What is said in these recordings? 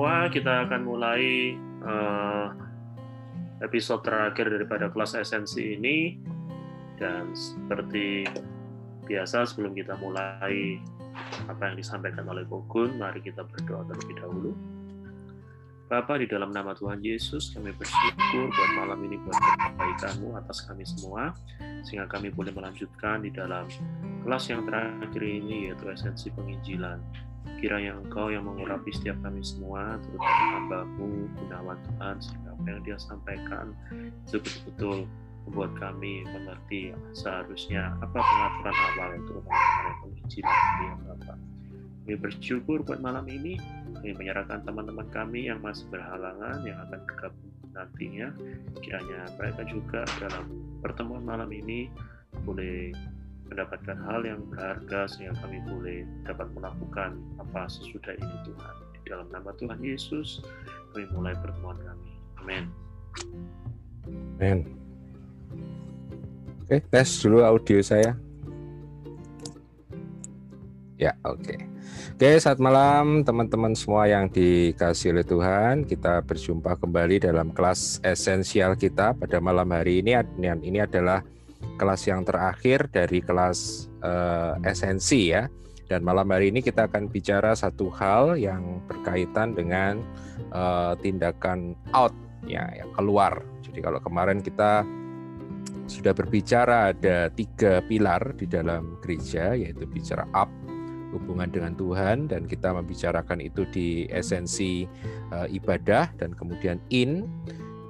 semua, kita akan mulai uh, episode terakhir daripada kelas esensi ini. Dan seperti biasa sebelum kita mulai apa yang disampaikan oleh Kogun, mari kita berdoa terlebih dahulu. Bapak, di dalam nama Tuhan Yesus, kami bersyukur buat malam ini buat kebaikanmu atas kami semua, sehingga kami boleh melanjutkan di dalam kelas yang terakhir ini, yaitu esensi penginjilan. Kiranya Engkau yang mengurapi setiap kami semua, terutama hambamu, gunawan Tuhan, sehingga apa yang dia sampaikan itu betul-betul membuat kami mengerti seharusnya apa pengaturan awal untuk mengenai penginjilan ini, ya Bapak. Kami bersyukur buat malam ini, kami menyerahkan teman-teman kami yang masih berhalangan yang akan bergabung nantinya. Kiranya mereka juga dalam pertemuan malam ini boleh mendapatkan hal yang berharga sehingga kami boleh dapat melakukan apa sesudah ini Tuhan. Di dalam nama Tuhan Yesus, kami mulai pertemuan kami. Amin. Amin. Oke, tes dulu audio saya. Ya, oke. Oke, saat malam teman-teman semua yang dikasih oleh Tuhan. Kita berjumpa kembali dalam kelas esensial kita pada malam hari ini. Ini adalah kelas yang terakhir dari kelas uh, esensi ya. Dan malam hari ini kita akan bicara satu hal yang berkaitan dengan uh, tindakan out ya, yang keluar. Jadi kalau kemarin kita sudah berbicara ada tiga pilar di dalam gereja yaitu bicara up hubungan dengan Tuhan dan kita membicarakan itu di esensi uh, ibadah dan kemudian in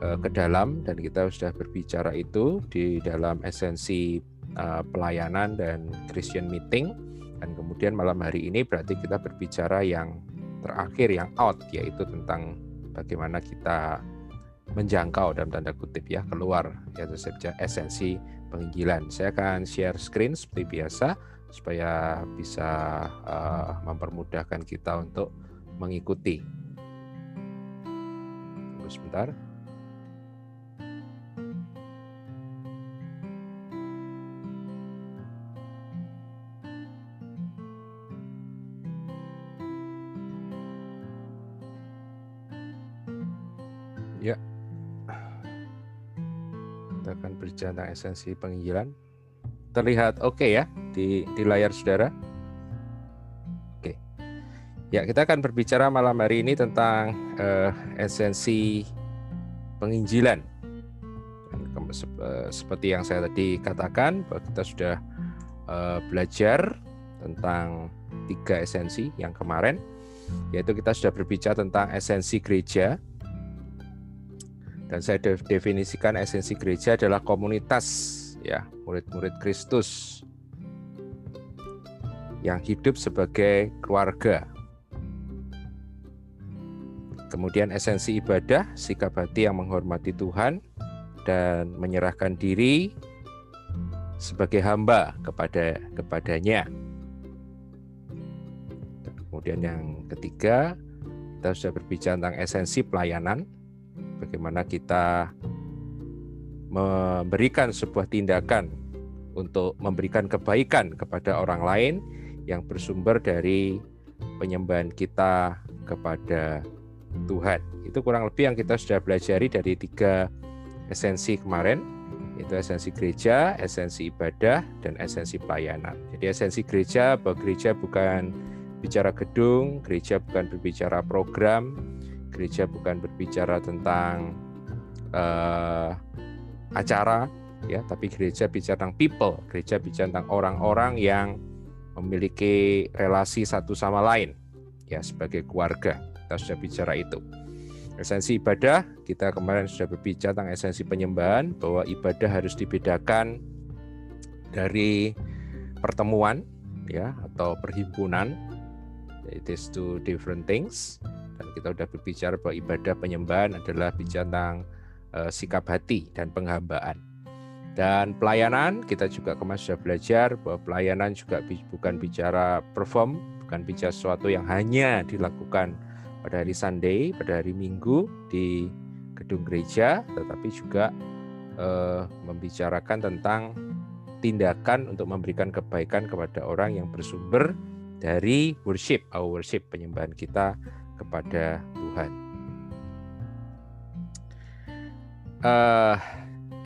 ke dalam dan kita sudah berbicara itu di dalam esensi uh, pelayanan dan Christian meeting dan kemudian malam hari ini berarti kita berbicara yang terakhir yang out yaitu tentang bagaimana kita menjangkau dalam tanda kutip ya keluar yaitu esensi penginjilan. Saya akan share screen seperti biasa supaya bisa uh, mempermudahkan kita untuk mengikuti. Tunggu sebentar. Ya, kita akan berbicara tentang esensi penginjilan terlihat oke okay ya di di layar saudara. Oke. Ya, kita akan berbicara malam hari ini tentang uh, esensi penginjilan. Dan uh, seperti yang saya tadi katakan, bahwa kita sudah uh, belajar tentang tiga esensi yang kemarin, yaitu kita sudah berbicara tentang esensi gereja. Dan saya definisikan esensi gereja adalah komunitas ya murid-murid Kristus yang hidup sebagai keluarga. Kemudian esensi ibadah, sikap hati yang menghormati Tuhan dan menyerahkan diri sebagai hamba kepada kepadanya. Kemudian yang ketiga, kita sudah berbicara tentang esensi pelayanan, bagaimana kita memberikan sebuah tindakan untuk memberikan kebaikan kepada orang lain yang bersumber dari penyembahan kita kepada Tuhan. Itu kurang lebih yang kita sudah pelajari dari tiga esensi kemarin, itu esensi gereja, esensi ibadah, dan esensi pelayanan. Jadi esensi gereja, bahwa gereja bukan bicara gedung, gereja bukan berbicara program, gereja bukan berbicara tentang uh, acara ya tapi gereja bicara tentang people. Gereja bicara tentang orang-orang yang memiliki relasi satu sama lain ya sebagai keluarga. Kita sudah bicara itu. Esensi ibadah kita kemarin sudah berbicara tentang esensi penyembahan bahwa ibadah harus dibedakan dari pertemuan ya atau perhimpunan. It is two different things dan kita sudah berbicara bahwa ibadah penyembahan adalah bicara tentang uh, sikap hati dan penghambaan. Dan pelayanan kita juga kemarin sudah belajar bahwa pelayanan juga bukan bicara perform, bukan bicara sesuatu yang hanya dilakukan pada hari Sunday, pada hari Minggu di gedung gereja, tetapi juga uh, membicarakan tentang tindakan untuk memberikan kebaikan kepada orang yang bersumber dari worship, our worship penyembahan kita kepada Tuhan. Uh,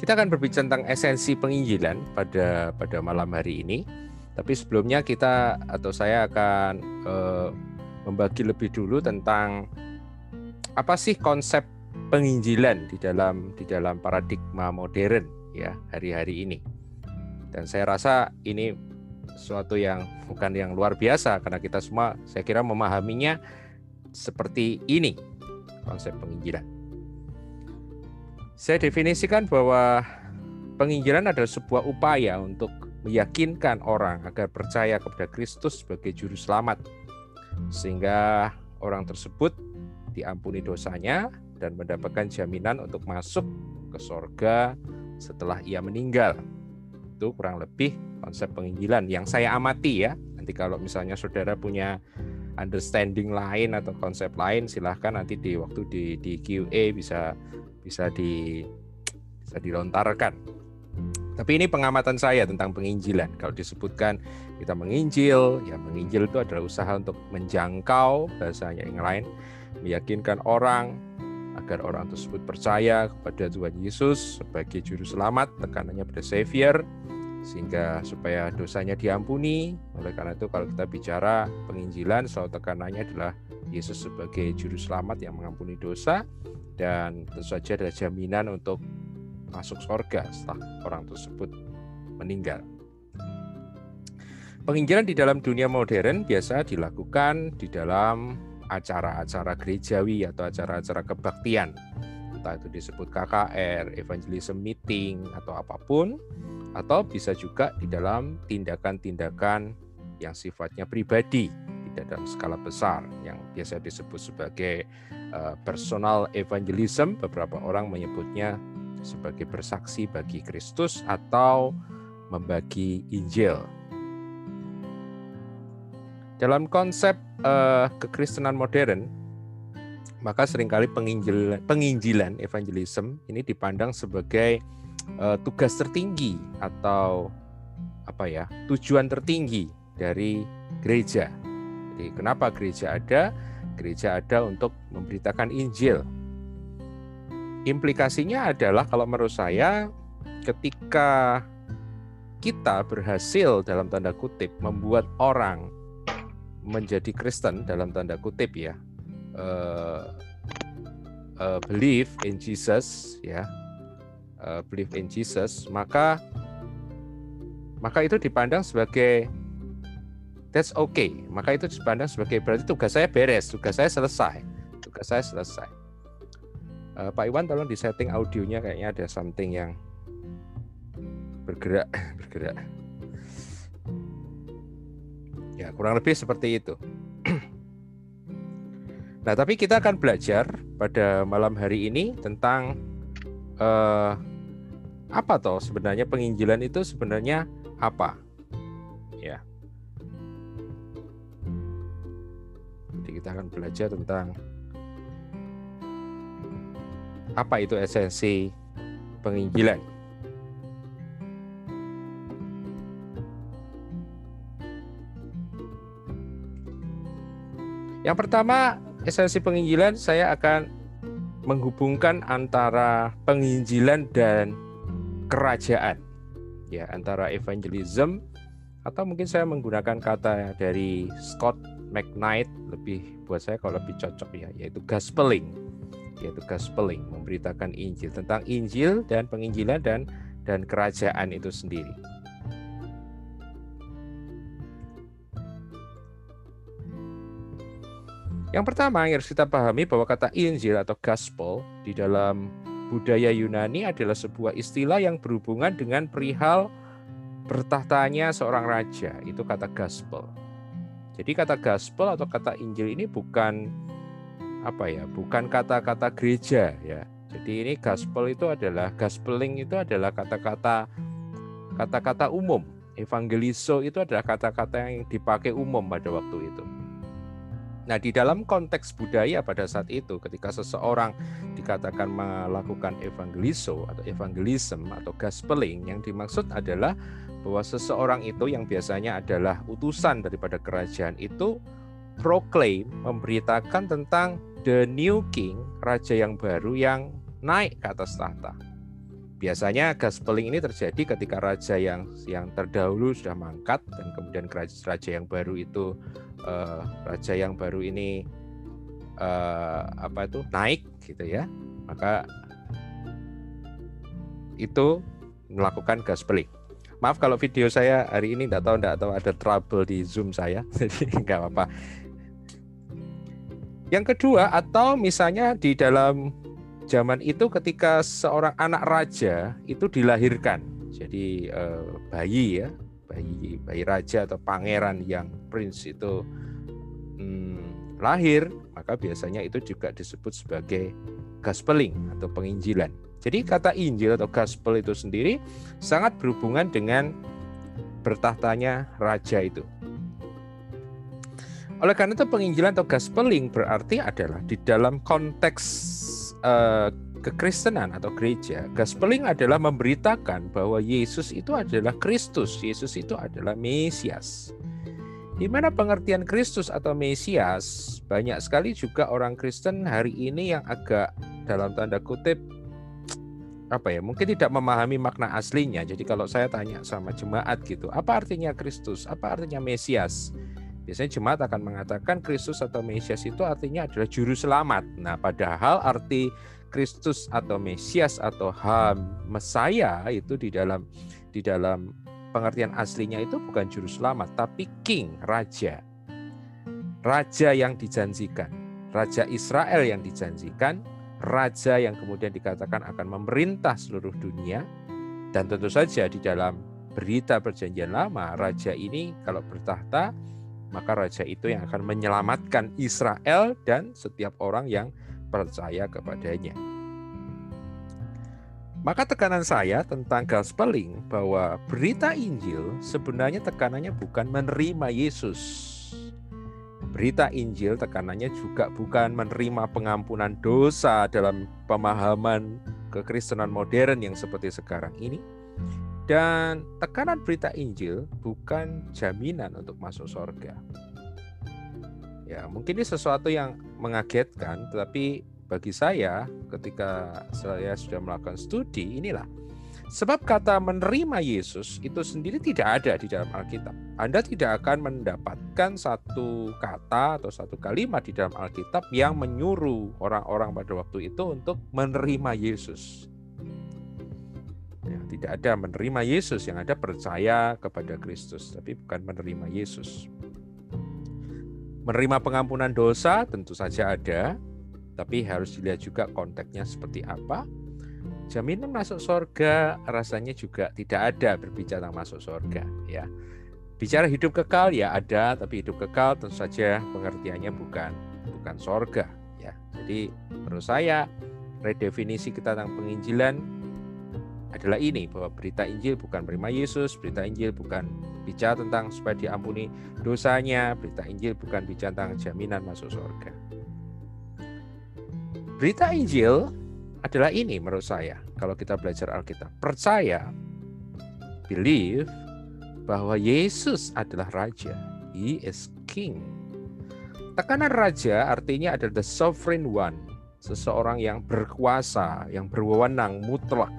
kita akan berbicara tentang esensi penginjilan pada pada malam hari ini. Tapi sebelumnya kita atau saya akan uh, membagi lebih dulu tentang apa sih konsep penginjilan di dalam di dalam paradigma modern ya hari-hari ini. Dan saya rasa ini sesuatu yang bukan yang luar biasa karena kita semua saya kira memahaminya seperti ini konsep penginjilan. Saya definisikan bahwa penginjilan adalah sebuah upaya untuk meyakinkan orang agar percaya kepada Kristus sebagai juru selamat sehingga orang tersebut diampuni dosanya dan mendapatkan jaminan untuk masuk ke sorga setelah ia meninggal. Itu kurang lebih konsep penginjilan yang saya amati ya. Nanti kalau misalnya saudara punya understanding lain atau konsep lain silahkan nanti di waktu di di QA bisa bisa di bisa dilontarkan. Tapi ini pengamatan saya tentang penginjilan. Kalau disebutkan kita menginjil, ya menginjil itu adalah usaha untuk menjangkau bahasanya yang lain, meyakinkan orang agar orang tersebut percaya kepada Tuhan Yesus sebagai juru selamat, tekanannya pada Savior, sehingga supaya dosanya diampuni. Oleh karena itu kalau kita bicara penginjilan, selalu tekanannya adalah Yesus sebagai juru selamat yang mengampuni dosa, dan tentu saja ada jaminan untuk masuk surga setelah orang tersebut meninggal. Penginjilan di dalam dunia modern biasa dilakukan di dalam acara-acara gerejawi atau acara-acara kebaktian. Entah itu disebut KKR, evangelism meeting atau apa pun atau bisa juga di dalam tindakan-tindakan yang sifatnya pribadi tidak dalam skala besar yang biasa disebut sebagai uh, personal evangelism beberapa orang menyebutnya sebagai bersaksi bagi Kristus atau membagi Injil. Dalam konsep uh, kekristenan modern, maka sering kali penginjilan, penginjilan evangelism ini dipandang sebagai uh, tugas tertinggi atau apa ya tujuan tertinggi dari gereja jadi kenapa gereja ada? Gereja ada untuk memberitakan Injil. Implikasinya adalah kalau menurut saya ketika kita berhasil dalam tanda kutip membuat orang menjadi Kristen dalam tanda kutip ya uh, uh, believe in Jesus ya uh, believe in Jesus maka maka itu dipandang sebagai that's okay. Maka itu dipandang sebagai berarti tugas saya beres, tugas saya selesai, tugas saya selesai. Uh, Pak Iwan tolong di setting audionya kayaknya ada something yang bergerak bergerak. Ya kurang lebih seperti itu. nah tapi kita akan belajar pada malam hari ini tentang uh, apa toh sebenarnya penginjilan itu sebenarnya apa ya kita akan belajar tentang apa itu esensi penginjilan. Yang pertama, esensi penginjilan saya akan menghubungkan antara penginjilan dan kerajaan. Ya, antara evangelism atau mungkin saya menggunakan kata dari Scott McKnight lebih buat saya kalau lebih cocok ya yaitu gospeling yaitu gospeling memberitakan Injil tentang Injil dan penginjilan dan dan kerajaan itu sendiri. Yang pertama yang harus kita pahami bahwa kata Injil atau gospel di dalam budaya Yunani adalah sebuah istilah yang berhubungan dengan perihal bertahtanya seorang raja. Itu kata gospel. Jadi kata gospel atau kata Injil ini bukan apa ya, bukan kata-kata gereja ya. Jadi ini gospel itu adalah gospeling itu adalah kata-kata kata-kata umum. Evangeliso itu adalah kata-kata yang dipakai umum pada waktu itu. Nah, di dalam konteks budaya pada saat itu ketika seseorang dikatakan melakukan evangeliso atau evangelism atau gospeling yang dimaksud adalah bahwa seseorang itu yang biasanya adalah utusan daripada kerajaan itu proclaim memberitakan tentang the new king, raja yang baru yang naik ke atas tahta. Biasanya gaspeling ini terjadi ketika raja yang yang terdahulu sudah mangkat dan kemudian raja yang baru itu uh, raja yang baru ini uh, apa itu naik gitu ya. Maka itu melakukan gaspeling. Maaf kalau video saya hari ini tidak tahu tidak tahu ada trouble di Zoom saya, jadi nggak apa-apa. Yang kedua, atau misalnya di dalam zaman itu ketika seorang anak raja itu dilahirkan, jadi eh, bayi ya, bayi bayi raja atau pangeran yang prince itu hmm, lahir, maka biasanya itu juga disebut sebagai gospeling atau penginjilan. Jadi kata Injil atau gospel itu sendiri sangat berhubungan dengan bertahtanya raja itu. Oleh karena itu penginjilan atau gospeling berarti adalah di dalam konteks uh, kekristenan atau gereja, gospeling adalah memberitakan bahwa Yesus itu adalah Kristus, Yesus itu adalah Mesias. Di mana pengertian Kristus atau Mesias, banyak sekali juga orang Kristen hari ini yang agak dalam tanda kutip apa ya mungkin tidak memahami makna aslinya. Jadi kalau saya tanya sama jemaat gitu apa artinya Kristus? Apa artinya Mesias? Biasanya jemaat akan mengatakan Kristus atau Mesias itu artinya adalah juru selamat. Nah padahal arti Kristus atau Mesias atau Ham Mesaya itu di dalam di dalam pengertian aslinya itu bukan juru selamat tapi king raja. Raja yang dijanjikan raja Israel yang dijanjikan raja yang kemudian dikatakan akan memerintah seluruh dunia. Dan tentu saja di dalam berita perjanjian lama raja ini kalau bertahta maka raja itu yang akan menyelamatkan Israel dan setiap orang yang percaya kepadanya. Maka tekanan saya tentang gospeling bahwa berita Injil sebenarnya tekanannya bukan menerima Yesus, Berita Injil tekanannya juga bukan menerima pengampunan dosa dalam pemahaman kekristenan modern yang seperti sekarang ini. Dan tekanan berita Injil bukan jaminan untuk masuk surga. Ya, mungkin ini sesuatu yang mengagetkan, tetapi bagi saya ketika saya sudah melakukan studi inilah Sebab kata menerima Yesus itu sendiri tidak ada di dalam Alkitab. Anda tidak akan mendapatkan satu kata atau satu kalimat di dalam Alkitab yang menyuruh orang-orang pada waktu itu untuk menerima Yesus. Ya, tidak ada menerima Yesus, yang ada percaya kepada Kristus, tapi bukan menerima Yesus. Menerima pengampunan dosa tentu saja ada, tapi harus dilihat juga konteksnya seperti apa. Jaminan masuk surga rasanya juga tidak ada berbicara tentang masuk surga ya. Bicara hidup kekal ya ada tapi hidup kekal tentu saja pengertiannya bukan bukan surga ya. Jadi menurut saya redefinisi kita tentang penginjilan adalah ini bahwa berita Injil bukan menerima Yesus, berita Injil bukan bicara tentang supaya diampuni dosanya, berita Injil bukan bicara tentang jaminan masuk surga. Berita Injil adalah ini menurut saya kalau kita belajar Alkitab. Percaya, believe bahwa Yesus adalah raja. He is king. Tekanan raja artinya adalah the sovereign one, seseorang yang berkuasa, yang berwenang mutlak.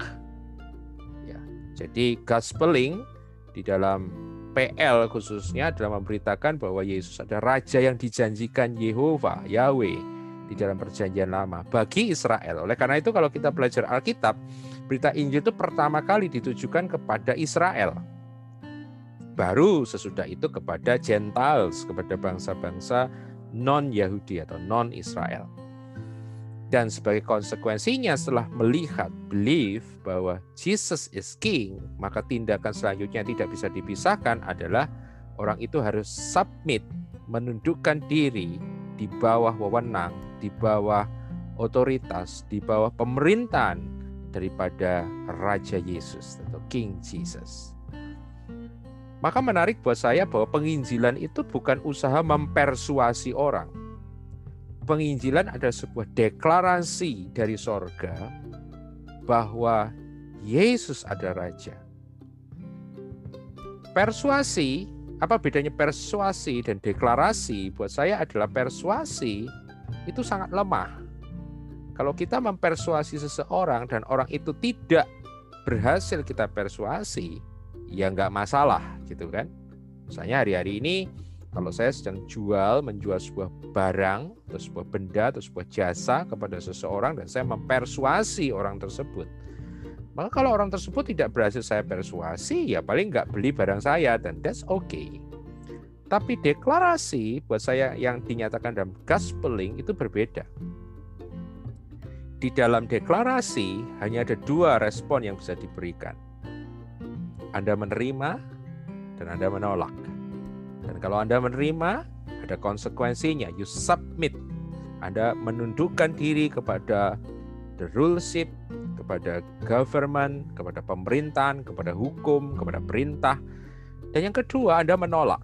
Jadi gospeling di dalam PL khususnya adalah memberitakan bahwa Yesus adalah raja yang dijanjikan Yehova, Yahweh di dalam perjanjian lama bagi Israel. Oleh karena itu kalau kita belajar Alkitab, berita Injil itu pertama kali ditujukan kepada Israel. Baru sesudah itu kepada Gentiles, kepada bangsa-bangsa non-Yahudi atau non-Israel. Dan sebagai konsekuensinya setelah melihat, believe bahwa Jesus is King, maka tindakan selanjutnya tidak bisa dipisahkan adalah orang itu harus submit, menundukkan diri di bawah wewenang, di bawah otoritas, di bawah pemerintahan daripada Raja Yesus atau King Jesus. Maka menarik buat saya bahwa penginjilan itu bukan usaha mempersuasi orang. Penginjilan ada sebuah deklarasi dari sorga bahwa Yesus ada Raja. Persuasi apa bedanya persuasi dan deklarasi? Buat saya adalah persuasi itu sangat lemah. Kalau kita mempersuasi seseorang dan orang itu tidak berhasil kita persuasi, ya nggak masalah gitu kan. Misalnya hari-hari ini kalau saya sedang jual, menjual sebuah barang atau sebuah benda atau sebuah jasa kepada seseorang dan saya mempersuasi orang tersebut, maka kalau orang tersebut tidak berhasil saya persuasi, ya paling nggak beli barang saya dan that's okay. Tapi deklarasi buat saya yang dinyatakan dalam gospeling itu berbeda. Di dalam deklarasi hanya ada dua respon yang bisa diberikan. Anda menerima dan Anda menolak. Dan kalau Anda menerima, ada konsekuensinya. You submit. Anda menundukkan diri kepada the ruleship, kepada government, kepada pemerintahan, kepada hukum, kepada perintah. Dan yang kedua, Anda menolak.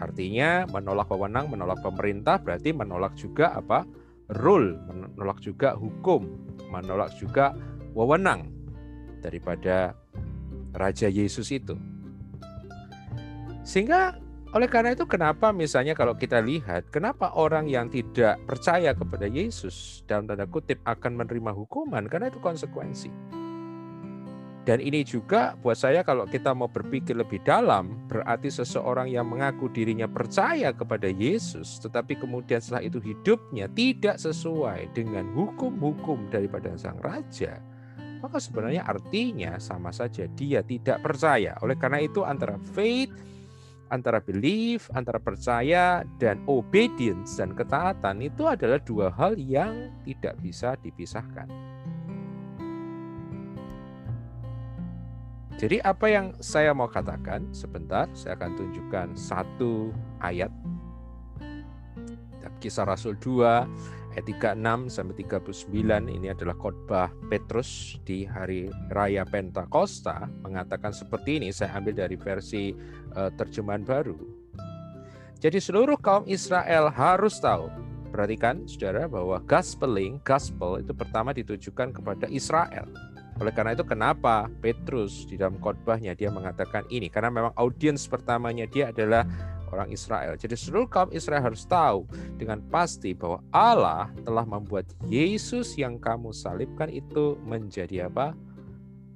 Artinya menolak wewenang, menolak pemerintah berarti menolak juga apa? rule, menolak juga hukum, menolak juga wewenang daripada Raja Yesus itu. Sehingga oleh karena itu kenapa misalnya kalau kita lihat kenapa orang yang tidak percaya kepada Yesus dalam tanda kutip akan menerima hukuman karena itu konsekuensi. Dan ini juga buat saya kalau kita mau berpikir lebih dalam, berarti seseorang yang mengaku dirinya percaya kepada Yesus, tetapi kemudian setelah itu hidupnya tidak sesuai dengan hukum-hukum daripada sang raja, maka sebenarnya artinya sama saja dia tidak percaya. Oleh karena itu antara faith antara belief, antara percaya dan obedience dan ketaatan itu adalah dua hal yang tidak bisa dipisahkan. Jadi apa yang saya mau katakan sebentar, saya akan tunjukkan satu ayat Kisah Rasul 2 ayat 36 sampai 39 ini adalah khotbah Petrus di hari raya Pentakosta mengatakan seperti ini saya ambil dari versi uh, terjemahan baru. Jadi seluruh kaum Israel harus tahu perhatikan saudara bahwa gospeling gospel itu pertama ditujukan kepada Israel. Oleh karena itu kenapa Petrus di dalam khotbahnya dia mengatakan ini karena memang audiens pertamanya dia adalah orang Israel. Jadi seluruh kaum Israel harus tahu dengan pasti bahwa Allah telah membuat Yesus yang kamu salibkan itu menjadi apa?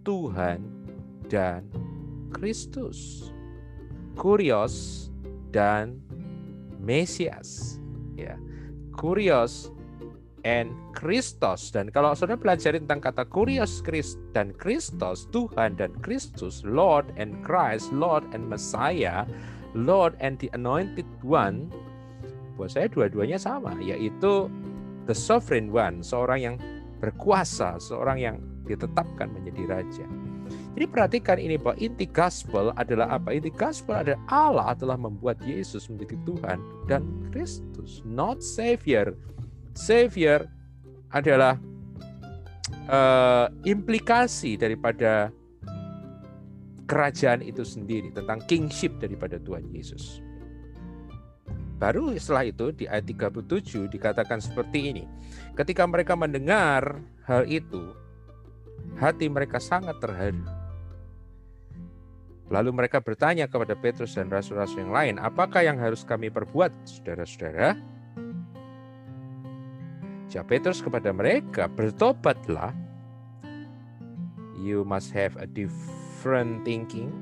Tuhan dan Kristus. Kurios dan Mesias. Ya. Kurios and Kristus dan kalau saudara belajar tentang kata kurios Christ dan Kristus Tuhan dan Kristus Lord and Christ Lord and Messiah Lord and the Anointed One, buat saya dua-duanya sama, yaitu the sovereign one, seorang yang berkuasa, seorang yang ditetapkan menjadi raja. Jadi perhatikan ini bahwa inti gospel adalah apa? Inti gospel adalah Allah telah membuat Yesus menjadi Tuhan dan Kristus, not Savior. Savior adalah uh, implikasi daripada kerajaan itu sendiri, tentang kingship daripada Tuhan Yesus. Baru setelah itu di ayat 37 dikatakan seperti ini. Ketika mereka mendengar hal itu, hati mereka sangat terharu. Lalu mereka bertanya kepada Petrus dan rasul-rasul yang lain, apakah yang harus kami perbuat, saudara-saudara? Jawab Petrus kepada mereka, bertobatlah. You must have a different thinking,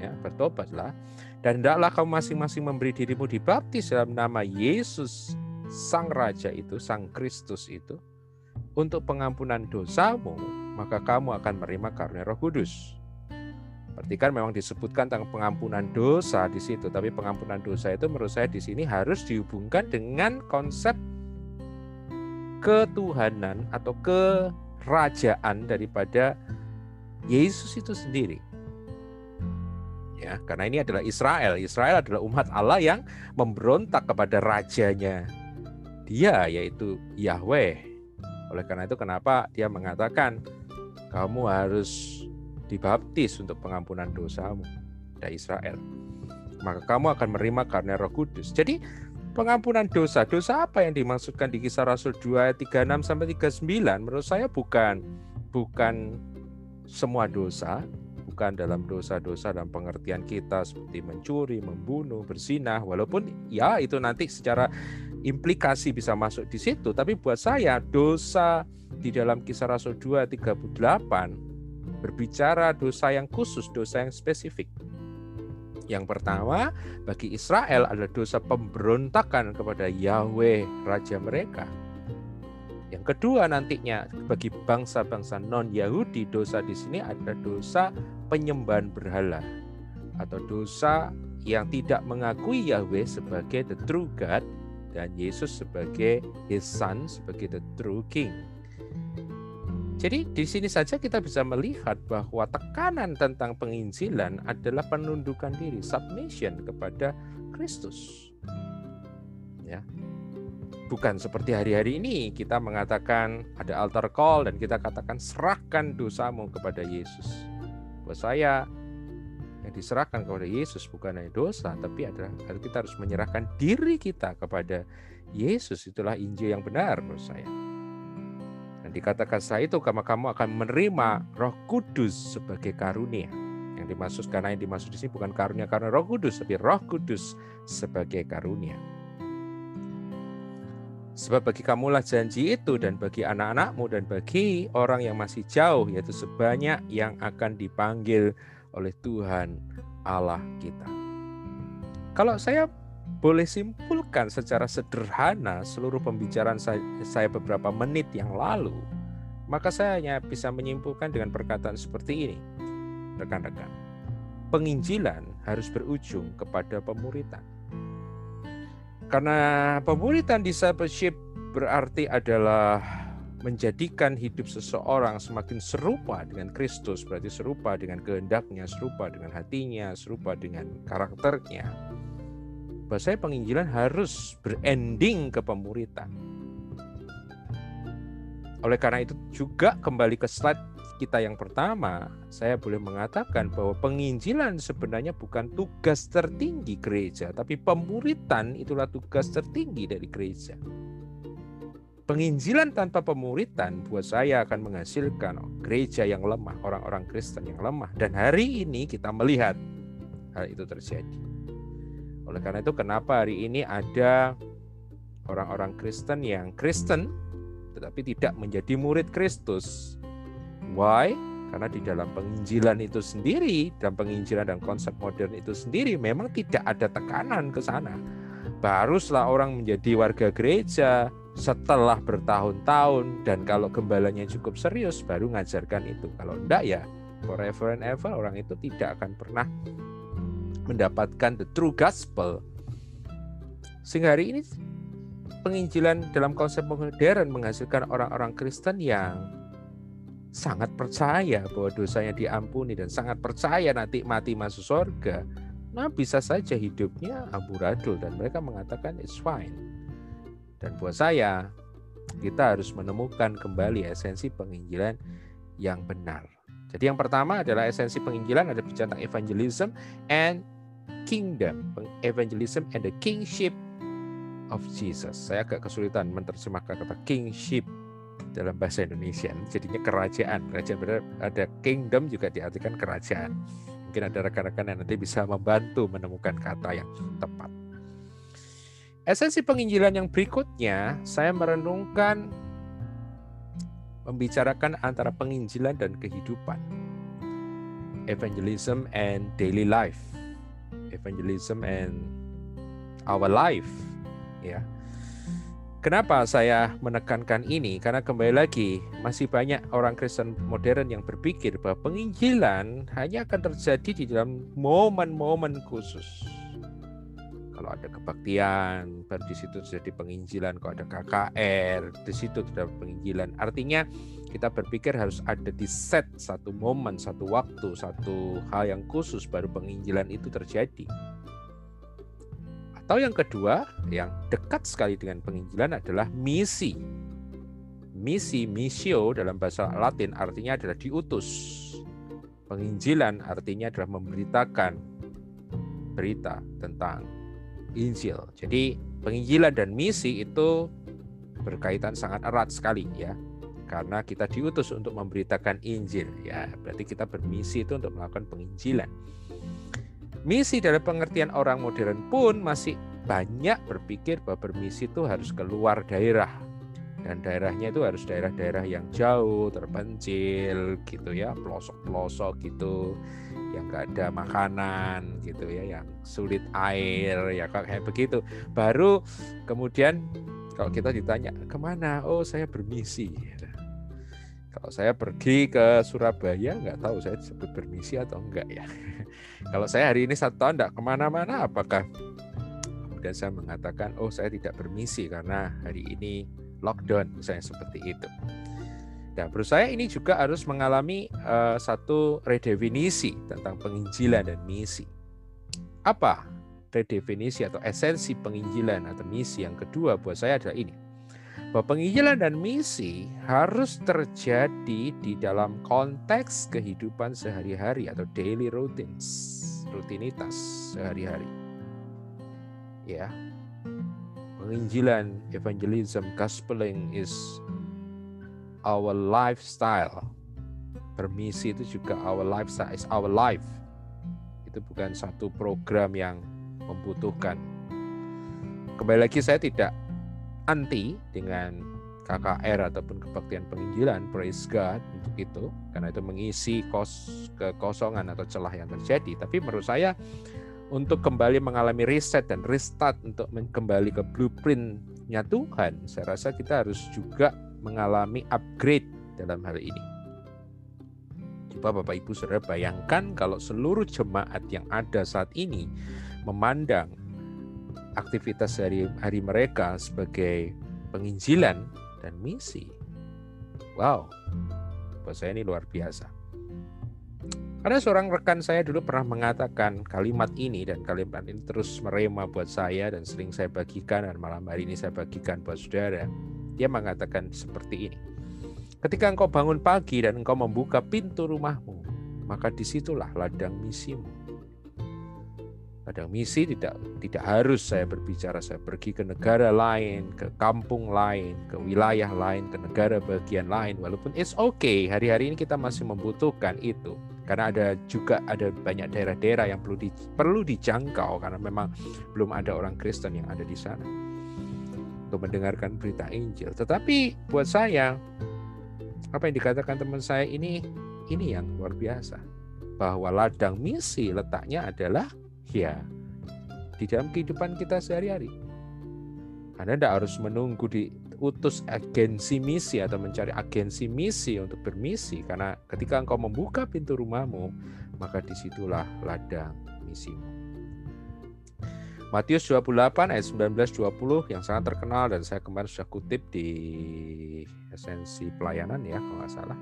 ya, bertobatlah dan hendaklah kamu masing-masing memberi dirimu dibaptis dalam nama Yesus Sang Raja itu, Sang Kristus itu untuk pengampunan dosamu, maka kamu akan menerima karunia Roh Kudus. Perhatikan memang disebutkan tentang pengampunan dosa di situ, tapi pengampunan dosa itu menurut saya di sini harus dihubungkan dengan konsep ketuhanan atau kerajaan daripada Yesus itu sendiri. Ya, karena ini adalah Israel. Israel adalah umat Allah yang memberontak kepada rajanya. Dia yaitu Yahweh. Oleh karena itu kenapa dia mengatakan kamu harus dibaptis untuk pengampunan dosamu dari Israel. Maka kamu akan menerima karena Roh Kudus. Jadi pengampunan dosa, dosa apa yang dimaksudkan di Kisah Rasul 2 ayat 36 sampai 39 menurut saya bukan bukan semua dosa, bukan dalam dosa-dosa dalam pengertian kita seperti mencuri, membunuh, bersinah, walaupun ya itu nanti secara implikasi bisa masuk di situ, tapi buat saya dosa di dalam kisah Rasul 2 38 berbicara dosa yang khusus, dosa yang spesifik. Yang pertama, bagi Israel adalah dosa pemberontakan kepada Yahweh Raja mereka. Yang kedua nantinya bagi bangsa-bangsa non-Yahudi dosa di sini adalah dosa penyembahan berhala atau dosa yang tidak mengakui Yahweh sebagai the true God dan Yesus sebagai his son sebagai the true king. Jadi di sini saja kita bisa melihat bahwa tekanan tentang penginjilan adalah penundukan diri, submission kepada Kristus. Ya. Bukan seperti hari-hari ini kita mengatakan ada altar call dan kita katakan serahkan dosamu kepada Yesus. Buat saya yang diserahkan kepada Yesus bukan hanya dosa, tapi adalah kita harus menyerahkan diri kita kepada Yesus. Itulah Injil yang benar menurut saya. Dan dikatakan setelah itu kamu kamu akan menerima Roh Kudus sebagai karunia. Yang dimaksud karena yang dimaksud di sini bukan karunia karena Roh Kudus, tapi Roh Kudus sebagai karunia. Sebab bagi kamulah janji itu dan bagi anak-anakmu dan bagi orang yang masih jauh yaitu sebanyak yang akan dipanggil oleh Tuhan Allah kita. Kalau saya boleh simpulkan secara sederhana seluruh pembicaraan saya, beberapa menit yang lalu, maka saya hanya bisa menyimpulkan dengan perkataan seperti ini. Rekan-rekan, penginjilan harus berujung kepada pemuritan. Karena pemuritan discipleship berarti adalah menjadikan hidup seseorang semakin serupa dengan Kristus, berarti serupa dengan kehendaknya, serupa dengan hatinya, serupa dengan karakternya bahwa saya penginjilan harus berending ke pemuritan. Oleh karena itu juga kembali ke slide kita yang pertama, saya boleh mengatakan bahwa penginjilan sebenarnya bukan tugas tertinggi gereja, tapi pemuritan itulah tugas tertinggi dari gereja. Penginjilan tanpa pemuritan buat saya akan menghasilkan gereja yang lemah, orang-orang Kristen yang lemah. Dan hari ini kita melihat hal itu terjadi. Oleh karena itu kenapa hari ini ada orang-orang Kristen yang Kristen tetapi tidak menjadi murid Kristus. Why? Karena di dalam penginjilan itu sendiri, dalam penginjilan dan konsep modern itu sendiri memang tidak ada tekanan ke sana. Baruslah orang menjadi warga gereja setelah bertahun-tahun dan kalau gembalanya cukup serius baru ngajarkan itu. Kalau enggak ya forever and ever orang itu tidak akan pernah mendapatkan the true gospel. Sehingga hari ini penginjilan dalam konsep modern menghasilkan orang-orang Kristen yang sangat percaya bahwa dosanya diampuni dan sangat percaya nanti mati masuk surga. Nah bisa saja hidupnya amburadul dan mereka mengatakan it's fine. Dan buat saya kita harus menemukan kembali esensi penginjilan yang benar. Jadi yang pertama adalah esensi penginjilan ada bicara tentang evangelism and kingdom, evangelism and the kingship of Jesus. Saya agak kesulitan menerjemahkan kata kingship dalam bahasa Indonesia. Jadinya kerajaan. Kerajaan benar ada kingdom juga diartikan kerajaan. Mungkin ada rekan-rekan yang nanti bisa membantu menemukan kata yang tepat. Esensi penginjilan yang berikutnya, saya merenungkan membicarakan antara penginjilan dan kehidupan. Evangelism and daily life evangelism and our life ya Kenapa saya menekankan ini? Karena kembali lagi masih banyak orang Kristen modern yang berpikir bahwa penginjilan hanya akan terjadi di dalam momen-momen khusus. Kalau ada kebaktian, baru di situ terjadi penginjilan. Kalau ada KKR, di situ terdapat penginjilan. Artinya kita berpikir harus ada di set satu momen, satu waktu, satu hal yang khusus baru penginjilan itu terjadi. Atau yang kedua, yang dekat sekali dengan penginjilan adalah misi. Misi, misio dalam bahasa Latin artinya adalah diutus. Penginjilan artinya adalah memberitakan berita tentang Injil. Jadi penginjilan dan misi itu berkaitan sangat erat sekali ya karena kita diutus untuk memberitakan Injil ya. Berarti kita bermisi itu untuk melakukan penginjilan. Misi dalam pengertian orang modern pun masih banyak berpikir bahwa bermisi itu harus keluar daerah. Dan daerahnya itu harus daerah-daerah yang jauh terpencil gitu ya. Pelosok-pelosok gitu. Yang nggak ada makanan gitu ya. Yang sulit air ya kayak begitu. Baru kemudian kalau kita ditanya ke mana? Oh saya bermisi kalau saya pergi ke Surabaya, nggak tahu saya disebut bermisi atau enggak ya. Kalau saya hari ini satu tahun enggak ke mana-mana, apakah kemudian saya mengatakan, oh saya tidak bermisi karena hari ini lockdown, misalnya seperti itu. Nah, menurut saya ini juga harus mengalami uh, satu redefinisi tentang penginjilan dan misi. Apa redefinisi atau esensi penginjilan atau misi yang kedua buat saya adalah ini bahwa penginjilan dan misi harus terjadi di dalam konteks kehidupan sehari-hari atau daily routines, rutinitas sehari-hari. Ya. Penginjilan, evangelism, gospeling is our lifestyle. Permisi itu juga our lifestyle, is our life. Itu bukan satu program yang membutuhkan. Kembali lagi saya tidak anti dengan KKR ataupun kebaktian penginjilan, praise God untuk itu, karena itu mengisi kos kekosongan atau celah yang terjadi. Tapi menurut saya untuk kembali mengalami reset dan restart untuk kembali ke blueprintnya Tuhan, saya rasa kita harus juga mengalami upgrade dalam hal ini. Coba Bapak Ibu Saudara bayangkan kalau seluruh jemaat yang ada saat ini memandang aktivitas hari-hari mereka sebagai penginjilan dan misi. Wow, buat saya ini luar biasa. Ada seorang rekan saya dulu pernah mengatakan kalimat ini dan kalimat ini terus merema buat saya dan sering saya bagikan dan malam hari ini saya bagikan buat saudara. Dia mengatakan seperti ini. Ketika engkau bangun pagi dan engkau membuka pintu rumahmu, maka di situlah ladang misimu. Kadang misi tidak tidak harus saya berbicara saya pergi ke negara lain, ke kampung lain, ke wilayah lain, ke negara bagian lain walaupun it's okay. Hari-hari ini kita masih membutuhkan itu. Karena ada juga ada banyak daerah-daerah yang perlu di, perlu dijangkau karena memang belum ada orang Kristen yang ada di sana untuk mendengarkan berita Injil. Tetapi buat saya apa yang dikatakan teman saya ini ini yang luar biasa bahwa ladang misi letaknya adalah ya di dalam kehidupan kita sehari-hari. Anda tidak harus menunggu diutus agensi misi atau mencari agensi misi untuk bermisi karena ketika engkau membuka pintu rumahmu maka di situlah ladang misimu. Matius 28 ayat 19-20 yang sangat terkenal dan saya kemarin sudah kutip di esensi pelayanan ya kalau nggak salah.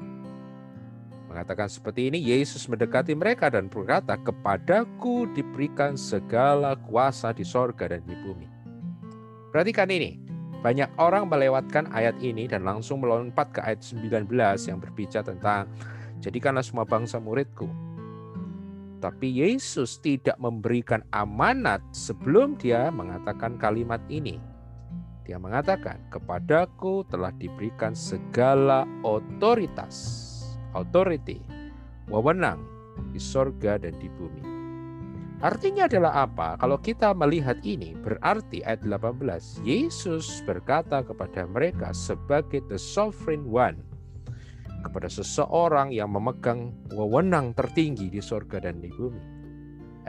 Mengatakan seperti ini, Yesus mendekati mereka dan berkata, Kepadaku diberikan segala kuasa di sorga dan di bumi. Perhatikan ini, banyak orang melewatkan ayat ini dan langsung melompat ke ayat 19 yang berbicara tentang jadikanlah semua bangsa muridku. Tapi Yesus tidak memberikan amanat sebelum dia mengatakan kalimat ini. Dia mengatakan, kepadaku telah diberikan segala otoritas authority, wewenang di sorga dan di bumi. Artinya adalah apa? Kalau kita melihat ini berarti ayat 18 Yesus berkata kepada mereka sebagai the sovereign one kepada seseorang yang memegang wewenang tertinggi di sorga dan di bumi.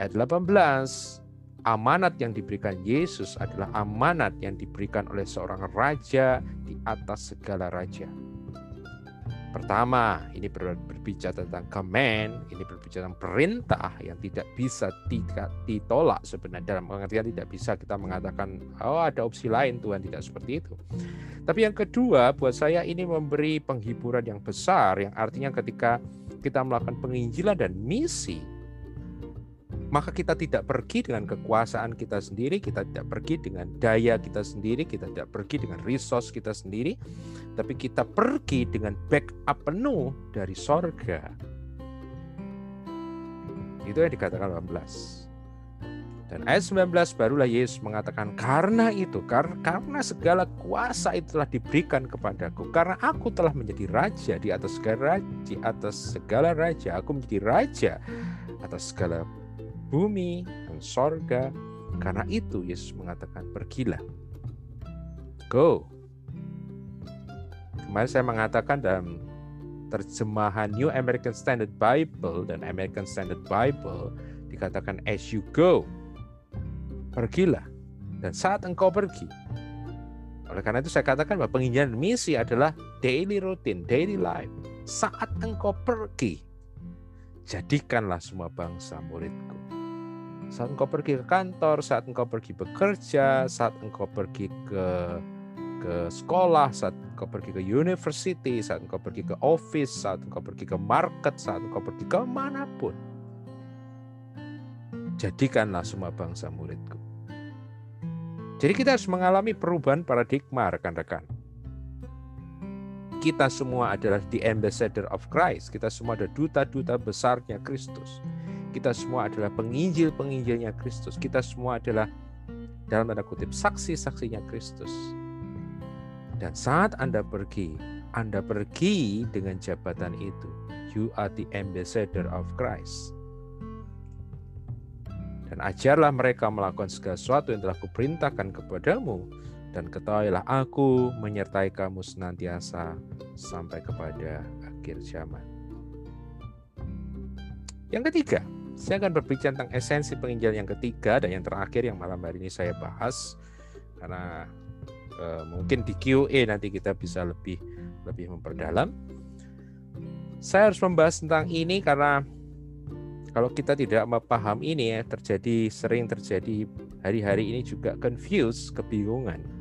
Ayat 18 amanat yang diberikan Yesus adalah amanat yang diberikan oleh seorang raja di atas segala raja. Pertama, ini berbicara tentang command, ini berbicara tentang perintah yang tidak bisa tidak ditolak sebenarnya dalam pengertian tidak bisa kita mengatakan oh ada opsi lain Tuhan tidak seperti itu. Tapi yang kedua buat saya ini memberi penghiburan yang besar yang artinya ketika kita melakukan penginjilan dan misi maka kita tidak pergi dengan kekuasaan kita sendiri, kita tidak pergi dengan daya kita sendiri, kita tidak pergi dengan resource kita sendiri, tapi kita pergi dengan backup penuh dari sorga. Itu yang dikatakan 18. Dan ayat 19 barulah Yesus mengatakan karena itu karena segala kuasa itu telah diberikan kepadaku karena aku telah menjadi raja di atas segala raja, di atas segala raja aku menjadi raja atas segala bumi dan sorga Karena itu Yesus mengatakan, pergilah. Go. Kemarin saya mengatakan dalam terjemahan New American Standard Bible dan American Standard Bible dikatakan as you go. Pergilah. Dan saat engkau pergi. Oleh karena itu saya katakan bahwa penginjilan misi adalah daily routine, daily life. Saat engkau pergi, jadikanlah semua bangsa muridku. Saat engkau pergi ke kantor, saat engkau pergi bekerja, saat engkau pergi ke ke sekolah, saat engkau pergi ke university, saat engkau pergi ke office, saat engkau pergi ke market, saat engkau pergi ke mana pun. Jadikanlah semua bangsa muridku. Jadi kita harus mengalami perubahan paradigma rekan-rekan. Kita semua adalah the ambassador of Christ. Kita semua adalah duta-duta besarnya Kristus. Kita semua adalah penginjil-penginjilnya Kristus. Kita semua adalah dalam tanda kutip saksi-saksinya Kristus. Dan saat Anda pergi, Anda pergi dengan jabatan itu. You are the ambassador of Christ. Dan ajarlah mereka melakukan segala sesuatu yang telah kuperintahkan kepadamu. Dan ketahuilah aku menyertai kamu senantiasa sampai kepada akhir zaman. Yang ketiga, saya akan berbicara tentang esensi penginjilan yang ketiga dan yang terakhir yang malam hari ini saya bahas karena Eh, mungkin di QA nanti kita bisa lebih lebih memperdalam. Saya harus membahas tentang ini karena kalau kita tidak memaham ini ya terjadi sering terjadi hari-hari ini juga confuse, kebingungan.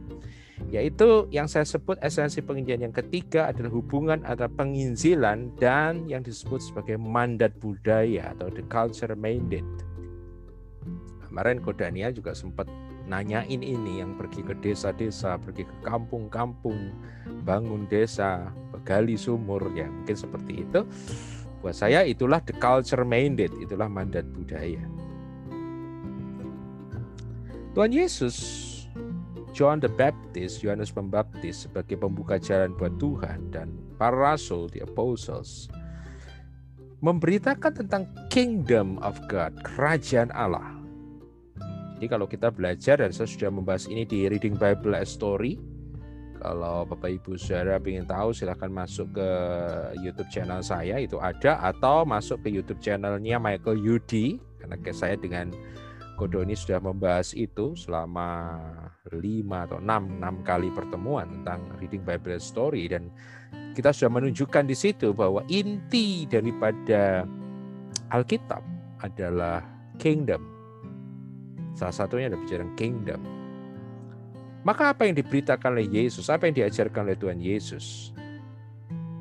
Yaitu yang saya sebut esensi penginjilan yang ketiga adalah hubungan antara penginjilan dan yang disebut sebagai mandat budaya atau the culture mandate. Kemarin Kodania juga sempat nanyain ini yang pergi ke desa-desa, pergi ke kampung-kampung, bangun desa, gali sumur ya mungkin seperti itu. Buat saya itulah the culture mandate, itulah mandat budaya. Tuhan Yesus, John the Baptist, Yohanes Pembaptis sebagai pembuka jalan buat Tuhan dan para rasul, the apostles, memberitakan tentang kingdom of God, kerajaan Allah jadi kalau kita belajar dan saya sudah membahas ini di Reading Bible as Story. Kalau Bapak Ibu Saudara ingin tahu silahkan masuk ke YouTube channel saya itu ada atau masuk ke YouTube channelnya Michael Yudi karena saya dengan Kodoni sudah membahas itu selama lima atau enam enam kali pertemuan tentang Reading Bible Story dan kita sudah menunjukkan di situ bahwa inti daripada Alkitab adalah kingdom Salah satunya adalah bicara kingdom. Maka apa yang diberitakan oleh Yesus, apa yang diajarkan oleh Tuhan Yesus?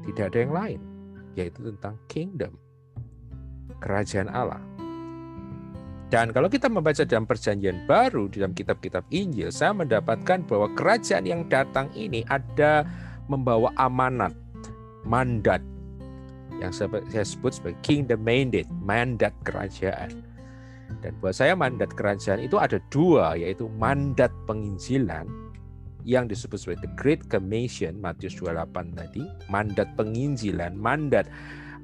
Tidak ada yang lain, yaitu tentang kingdom, kerajaan Allah. Dan kalau kita membaca dalam perjanjian baru dalam kitab-kitab Injil, saya mendapatkan bahwa kerajaan yang datang ini ada membawa amanat, mandat yang saya sebut sebagai kingdom mandate, mandat kerajaan. Dan buat saya mandat kerajaan itu ada dua, yaitu mandat penginjilan yang disebut sebagai the Great Commission Matius 28 tadi, mandat penginjilan, mandat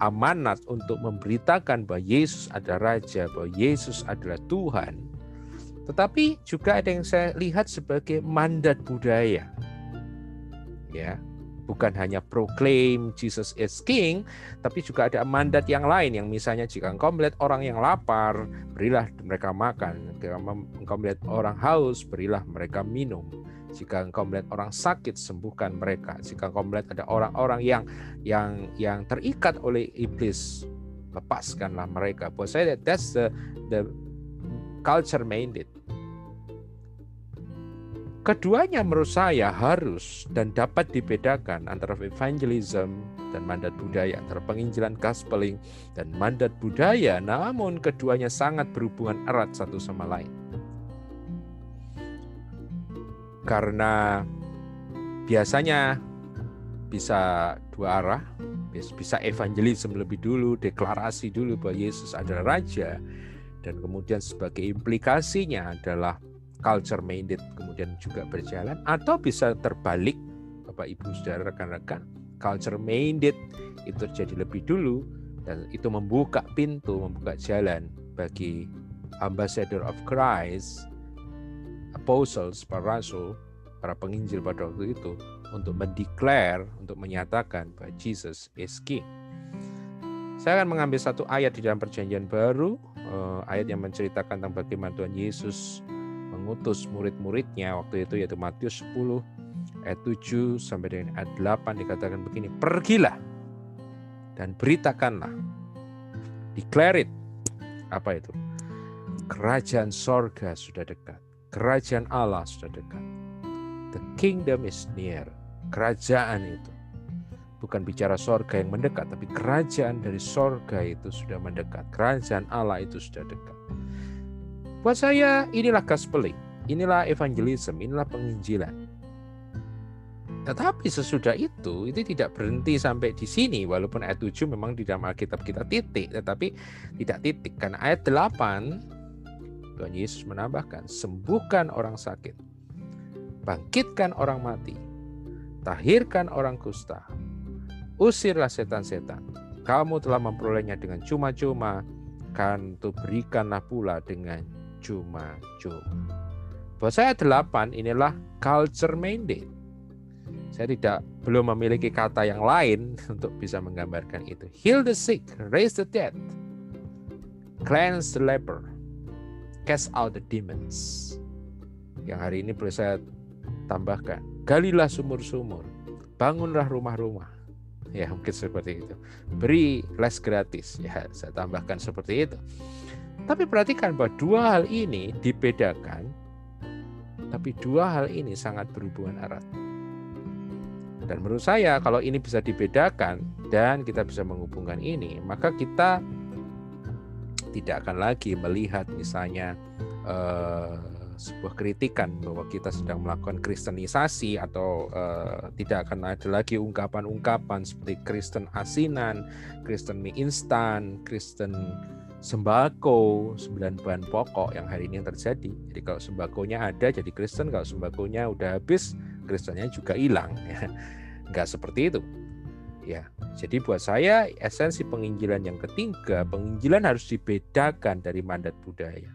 amanat untuk memberitakan bahwa Yesus adalah raja, bahwa Yesus adalah Tuhan. Tetapi juga ada yang saya lihat sebagai mandat budaya. Ya, bukan hanya proclaim Jesus is King, tapi juga ada mandat yang lain yang misalnya jika engkau melihat orang yang lapar, berilah mereka makan. Jika engkau melihat orang haus, berilah mereka minum. Jika engkau melihat orang sakit, sembuhkan mereka. Jika engkau melihat ada orang-orang yang yang yang terikat oleh iblis, lepaskanlah mereka. Buat saya that's the the culture minded Keduanya menurut saya harus dan dapat dibedakan antara evangelism dan mandat budaya, antara penginjilan gospeling dan mandat budaya, namun keduanya sangat berhubungan erat satu sama lain. Karena biasanya bisa dua arah, bisa evangelism lebih dulu, deklarasi dulu bahwa Yesus adalah Raja, dan kemudian sebagai implikasinya adalah culture minded kemudian juga berjalan. Atau bisa terbalik Bapak Ibu Saudara rekan-rekan culture minded itu terjadi lebih dulu. Dan itu membuka pintu membuka jalan bagi ambassador of Christ apostles, para rasul, para penginjil pada waktu itu untuk mendeklar, untuk menyatakan bahwa Jesus is King. Saya akan mengambil satu ayat di dalam perjanjian baru, eh, ayat yang menceritakan tentang bagaimana Tuhan Yesus mengutus murid-muridnya waktu itu yaitu Matius 10 ayat 7 sampai dengan ayat 8 dikatakan begini, "Pergilah dan beritakanlah. Declare it." Apa itu? Kerajaan sorga sudah dekat. Kerajaan Allah sudah dekat. The kingdom is near. Kerajaan itu bukan bicara sorga yang mendekat, tapi kerajaan dari sorga itu sudah mendekat. Kerajaan Allah itu sudah dekat. Buat saya inilah gospeling, inilah evangelism, inilah penginjilan. Tetapi sesudah itu, itu tidak berhenti sampai di sini. Walaupun ayat 7 memang di dalam Alkitab kita titik, tetapi tidak titik. Karena ayat 8, Tuhan Yesus menambahkan, sembuhkan orang sakit, bangkitkan orang mati, tahirkan orang kusta, usirlah setan-setan. Kamu telah memperolehnya dengan cuma-cuma, kan tu berikanlah pula dengan cuma-cuma. Buat saya delapan inilah culture mandate. Saya tidak belum memiliki kata yang lain untuk bisa menggambarkan itu. Heal the sick, raise the dead, cleanse the leper, cast out the demons. Yang hari ini perlu saya tambahkan, galilah sumur-sumur, bangunlah rumah-rumah. Ya mungkin seperti itu. Beri les gratis. Ya saya tambahkan seperti itu. Tapi perhatikan bahwa dua hal ini dibedakan, tapi dua hal ini sangat berhubungan erat. Dan menurut saya kalau ini bisa dibedakan dan kita bisa menghubungkan ini, maka kita tidak akan lagi melihat misalnya eh, sebuah kritikan bahwa kita sedang melakukan kristenisasi atau uh, tidak akan ada lagi ungkapan-ungkapan seperti Kristen asinan, Kristen mie instan, Kristen sembako, sembilan bahan pokok yang hari ini yang terjadi. Jadi kalau sembakonya ada jadi Kristen, kalau sembakonya udah habis, Kristennya juga hilang. Ya. Nggak seperti itu. Ya, jadi buat saya esensi penginjilan yang ketiga, penginjilan harus dibedakan dari mandat budaya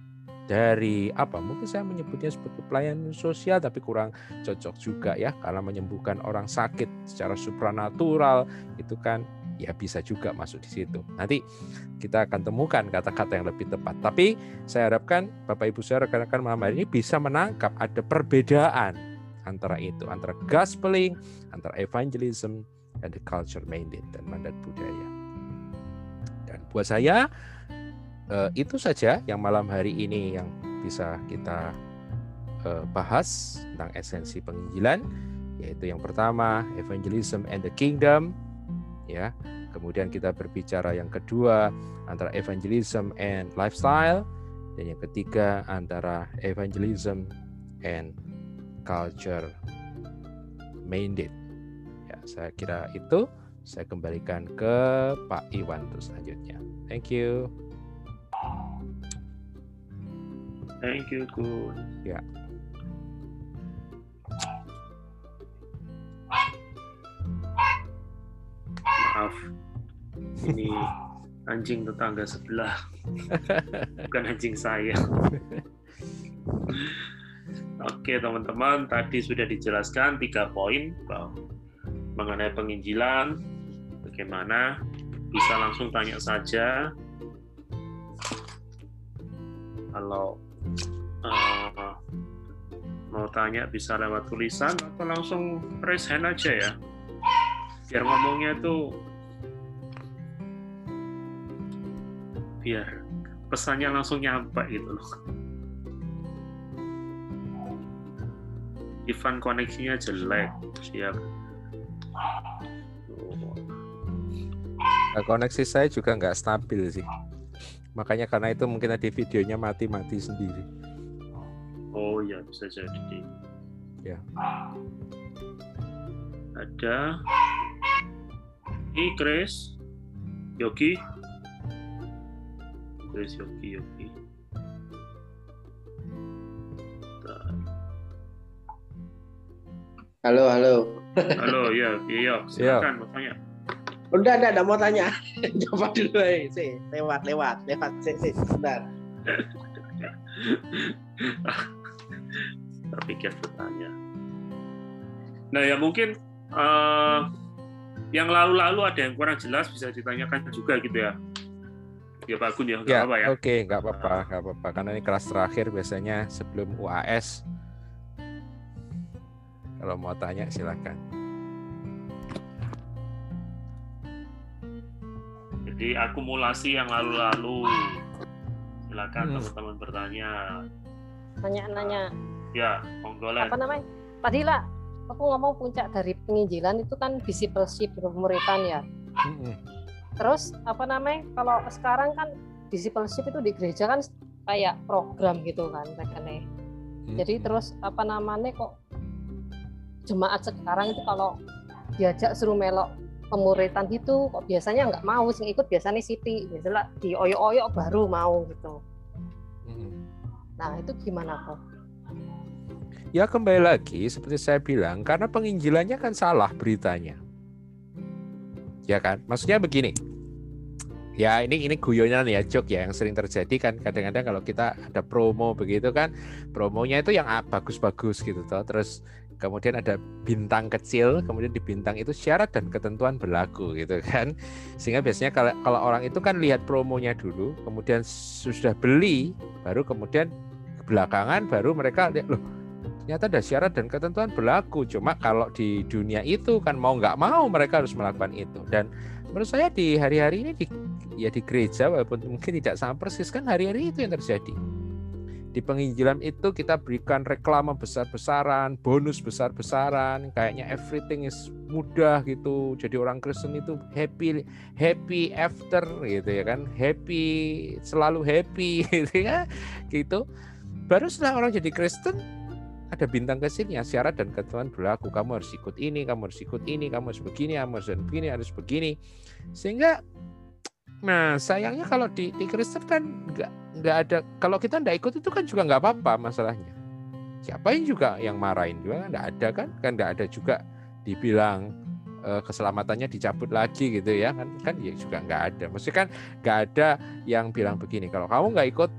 dari apa mungkin saya menyebutnya sebagai pelayanan sosial tapi kurang cocok juga ya karena menyembuhkan orang sakit secara supranatural itu kan ya bisa juga masuk di situ. Nanti kita akan temukan kata-kata yang lebih tepat. Tapi saya harapkan Bapak Ibu saya rekan-rekan malam hari ini bisa menangkap ada perbedaan antara itu, antara gospeling, antara evangelism, dan the culture mandate dan mandat budaya. Dan buat saya uh, itu saja yang malam hari ini yang bisa kita uh, bahas tentang esensi penginjilan yaitu yang pertama evangelism and the kingdom ya kemudian kita berbicara yang kedua antara evangelism and lifestyle dan yang ketiga antara evangelism and culture mandate saya kira itu saya kembalikan ke Pak Iwan untuk selanjutnya thank you Thank you, Kun. Ya. Maaf, ini anjing tetangga sebelah, bukan anjing saya. Oke teman-teman, tadi sudah dijelaskan tiga poin mengenai penginjilan, bagaimana? Bisa langsung tanya saja. Kalau uh, mau tanya bisa lewat tulisan atau langsung raise hand aja ya. Biar ngomongnya tuh biar pesannya langsung nyampe gitu loh. Ivan koneksinya jelek siap koneksi saya juga nggak stabil sih. Makanya karena itu mungkin tadi videonya mati-mati sendiri. Oh ya bisa jadi. Ya. Ada. Ini Chris. Yogi. Chris Yogi Yogi. Halo, halo. Halo, ya, iya, silakan tanya. Udah, udah, udah mau tanya. Coba dulu, eh. sih. Lewat, lewat, lewat, sih, sih, sebentar. terpikir bertanya. Nah ya mungkin uh, yang lalu-lalu ada yang kurang jelas bisa ditanyakan juga gitu ya. Ya Pak Gun ya, nggak Ya, apa ya. oke, nggak apa-apa, nggak apa-apa. Karena ini kelas terakhir biasanya sebelum UAS. Kalau mau tanya silakan. Jadi akumulasi yang lalu-lalu. Silakan Hmm. teman-teman bertanya. nanya-nanya Ya, monggo Len. apa namanya tadi lah aku ngomong puncak dari penginjilan itu kan discipleship pemuritan ya Mm-mm. terus apa namanya kalau sekarang kan discipleship itu di gereja kan kayak program gitu kan rekennya jadi Mm-mm. terus apa namanya kok jemaat sekarang itu kalau diajak suruh melok pemuritan gitu kok biasanya nggak mau sing ikut biasanya Siti biasanya di oyo-oyo baru mau gitu Mm-mm. nah itu gimana kok Ya kembali lagi seperti saya bilang karena penginjilannya kan salah beritanya. Ya kan? Maksudnya begini. Ya ini ini guyonan ya jok ya yang sering terjadi kan kadang-kadang kalau kita ada promo begitu kan promonya itu yang ah, bagus-bagus gitu toh terus kemudian ada bintang kecil kemudian di bintang itu syarat dan ketentuan berlaku gitu kan sehingga biasanya kalau kalau orang itu kan lihat promonya dulu kemudian sudah beli baru kemudian belakangan baru mereka lihat loh ternyata ada syarat dan ketentuan berlaku. Cuma kalau di dunia itu kan mau nggak mau mereka harus melakukan itu. Dan menurut saya di hari-hari ini di ya di gereja walaupun mungkin tidak sama persis kan hari-hari itu yang terjadi. Di penginjilan itu kita berikan reklame besar-besaran, bonus besar-besaran, kayaknya everything is mudah gitu. Jadi orang Kristen itu happy happy after gitu ya kan, happy selalu happy gitu ya, gitu. Baru setelah orang jadi Kristen ada bintang kecilnya syarat dan ketentuan berlaku kamu harus ikut ini kamu harus ikut ini kamu harus begini kamu harus begini harus begini sehingga nah sayangnya kalau di, di Kristen kan nggak nggak ada kalau kita nggak ikut itu kan juga nggak apa-apa masalahnya. Siapa yang juga yang marahin juga nggak ada kan? Kan nggak ada juga dibilang eh, keselamatannya dicabut lagi gitu ya kan? Kan ya juga nggak ada. Maksudnya kan nggak ada yang bilang begini kalau kamu nggak ikut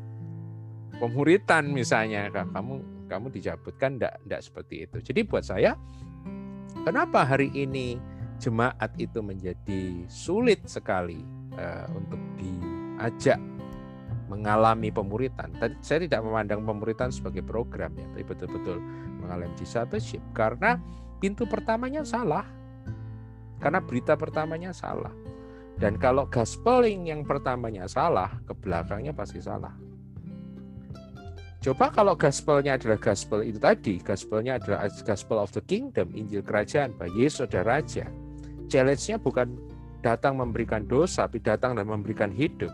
pemuritan misalnya kamu kamu dicabut kan enggak, enggak seperti itu. Jadi buat saya kenapa hari ini jemaat itu menjadi sulit sekali uh, untuk diajak mengalami pemuritan. Tadi saya tidak memandang pemuritan sebagai program ya, tapi betul-betul mengalami discipleship karena pintu pertamanya salah. Karena berita pertamanya salah. Dan kalau gospeling yang pertamanya salah, ke belakangnya pasti salah. Coba kalau gospelnya adalah gospel itu tadi, gospelnya adalah gospel of the kingdom, Injil kerajaan, bahwa Yesus adalah Raja. Challenge-nya bukan datang memberikan dosa, tapi datang dan memberikan hidup.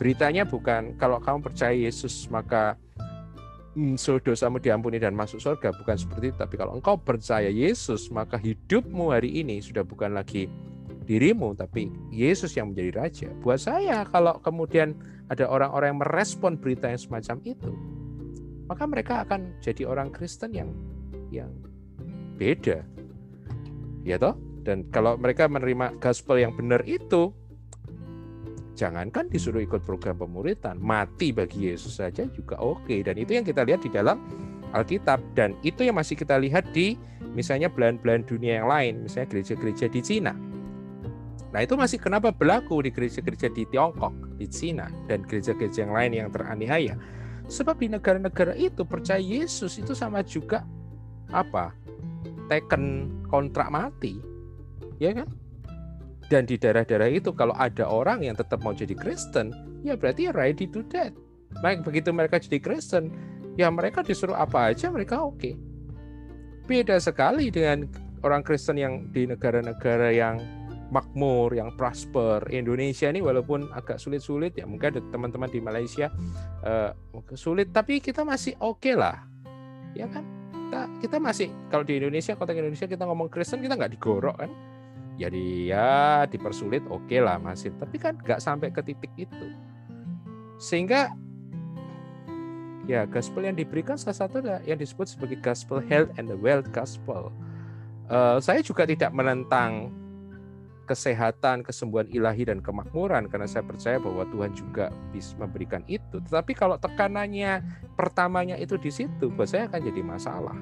Beritanya bukan kalau kamu percaya Yesus maka hmm, so dosamu diampuni dan masuk surga, bukan seperti itu. Tapi kalau engkau percaya Yesus maka hidupmu hari ini sudah bukan lagi dirimu, tapi Yesus yang menjadi Raja. Buat saya kalau kemudian ada orang-orang yang merespon berita yang semacam itu, maka mereka akan jadi orang Kristen yang yang beda. Ya toh? Dan kalau mereka menerima gospel yang benar itu, jangankan disuruh ikut program pemuritan, mati bagi Yesus saja juga oke. Dan itu yang kita lihat di dalam Alkitab dan itu yang masih kita lihat di misalnya belahan-belahan dunia yang lain, misalnya gereja-gereja di Cina. Nah itu masih kenapa berlaku di gereja-gereja di Tiongkok, di Cina, dan gereja-gereja yang lain yang teraniaya Sebab di negara-negara itu percaya Yesus itu sama juga apa? Teken kontrak mati. Ya kan? Dan di daerah-daerah itu kalau ada orang yang tetap mau jadi Kristen, ya berarti ready to that. Baik begitu mereka jadi Kristen, ya mereka disuruh apa aja mereka oke. Okay. Beda sekali dengan orang Kristen yang di negara-negara yang makmur, yang prosper. Indonesia ini walaupun agak sulit-sulit ya, mungkin ada teman-teman di Malaysia uh, sulit, tapi kita masih oke okay lah, ya kan? Kita, kita masih kalau di Indonesia, kota Indonesia kita ngomong Kristen kita nggak digorok kan? Jadi ya dipersulit oke okay lah masih, tapi kan nggak sampai ke titik itu. Sehingga ya gospel yang diberikan salah satu yang disebut sebagai gospel health and the wealth gospel. Uh, saya juga tidak menentang kesehatan, kesembuhan ilahi dan kemakmuran karena saya percaya bahwa Tuhan juga bisa memberikan itu. Tetapi kalau tekanannya pertamanya itu di situ, buat saya akan jadi masalah.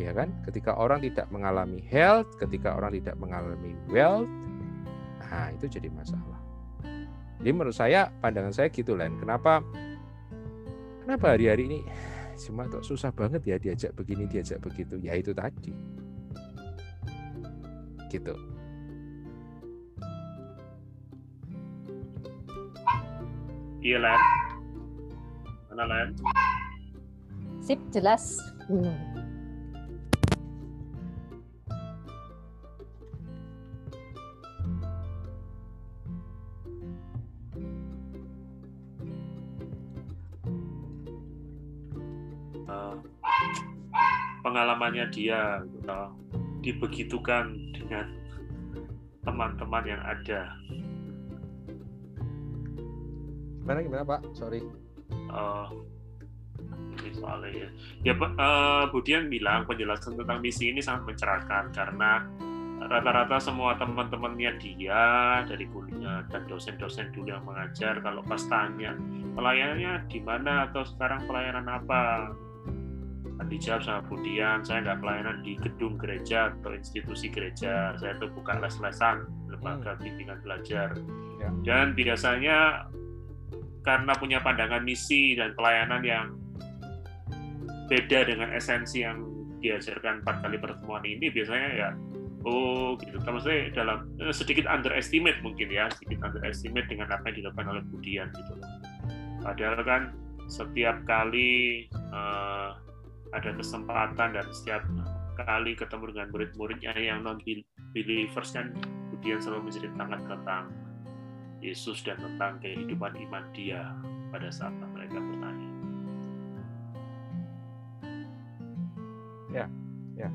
Ya kan? Ketika orang tidak mengalami health, ketika orang tidak mengalami wealth, nah itu jadi masalah. Jadi menurut saya pandangan saya gitu lain. Kenapa kenapa hari-hari ini cuma tuh susah banget ya diajak begini diajak begitu ya itu tadi gitu Iya, Len. Mana, Len? Sip, jelas. Hmm. Pengalamannya dia uh, dibegitukan dengan teman-teman yang ada Gimana gimana Pak? Sorry. Uh, ini soalnya ya. Ya Pak uh, Budian bilang penjelasan tentang misi ini sangat mencerahkan karena rata-rata semua teman-temannya dia dari kuliah dan dosen-dosen dulu yang mengajar kalau pas tanya pelayanannya di mana atau sekarang pelayanan apa dijawab sama Budian saya nggak pelayanan di gedung gereja atau institusi gereja. Saya tuh buka les-lesan lembaga hmm. bimbingan belajar. Ya. dan biasanya karena punya pandangan misi dan pelayanan yang beda dengan esensi yang diajarkan empat kali pertemuan ini biasanya ya oh gitu. Maksudnya dalam eh, sedikit underestimate mungkin ya sedikit underestimate dengan apa yang dilakukan oleh Budian gitu padahal kan setiap kali uh, ada kesempatan dan setiap kali ketemu dengan murid-muridnya yang non believers kan Budian selalu menceritakan tentang Yesus dan tentang kehidupan iman dia pada saat mereka bertanya. Ya, ya.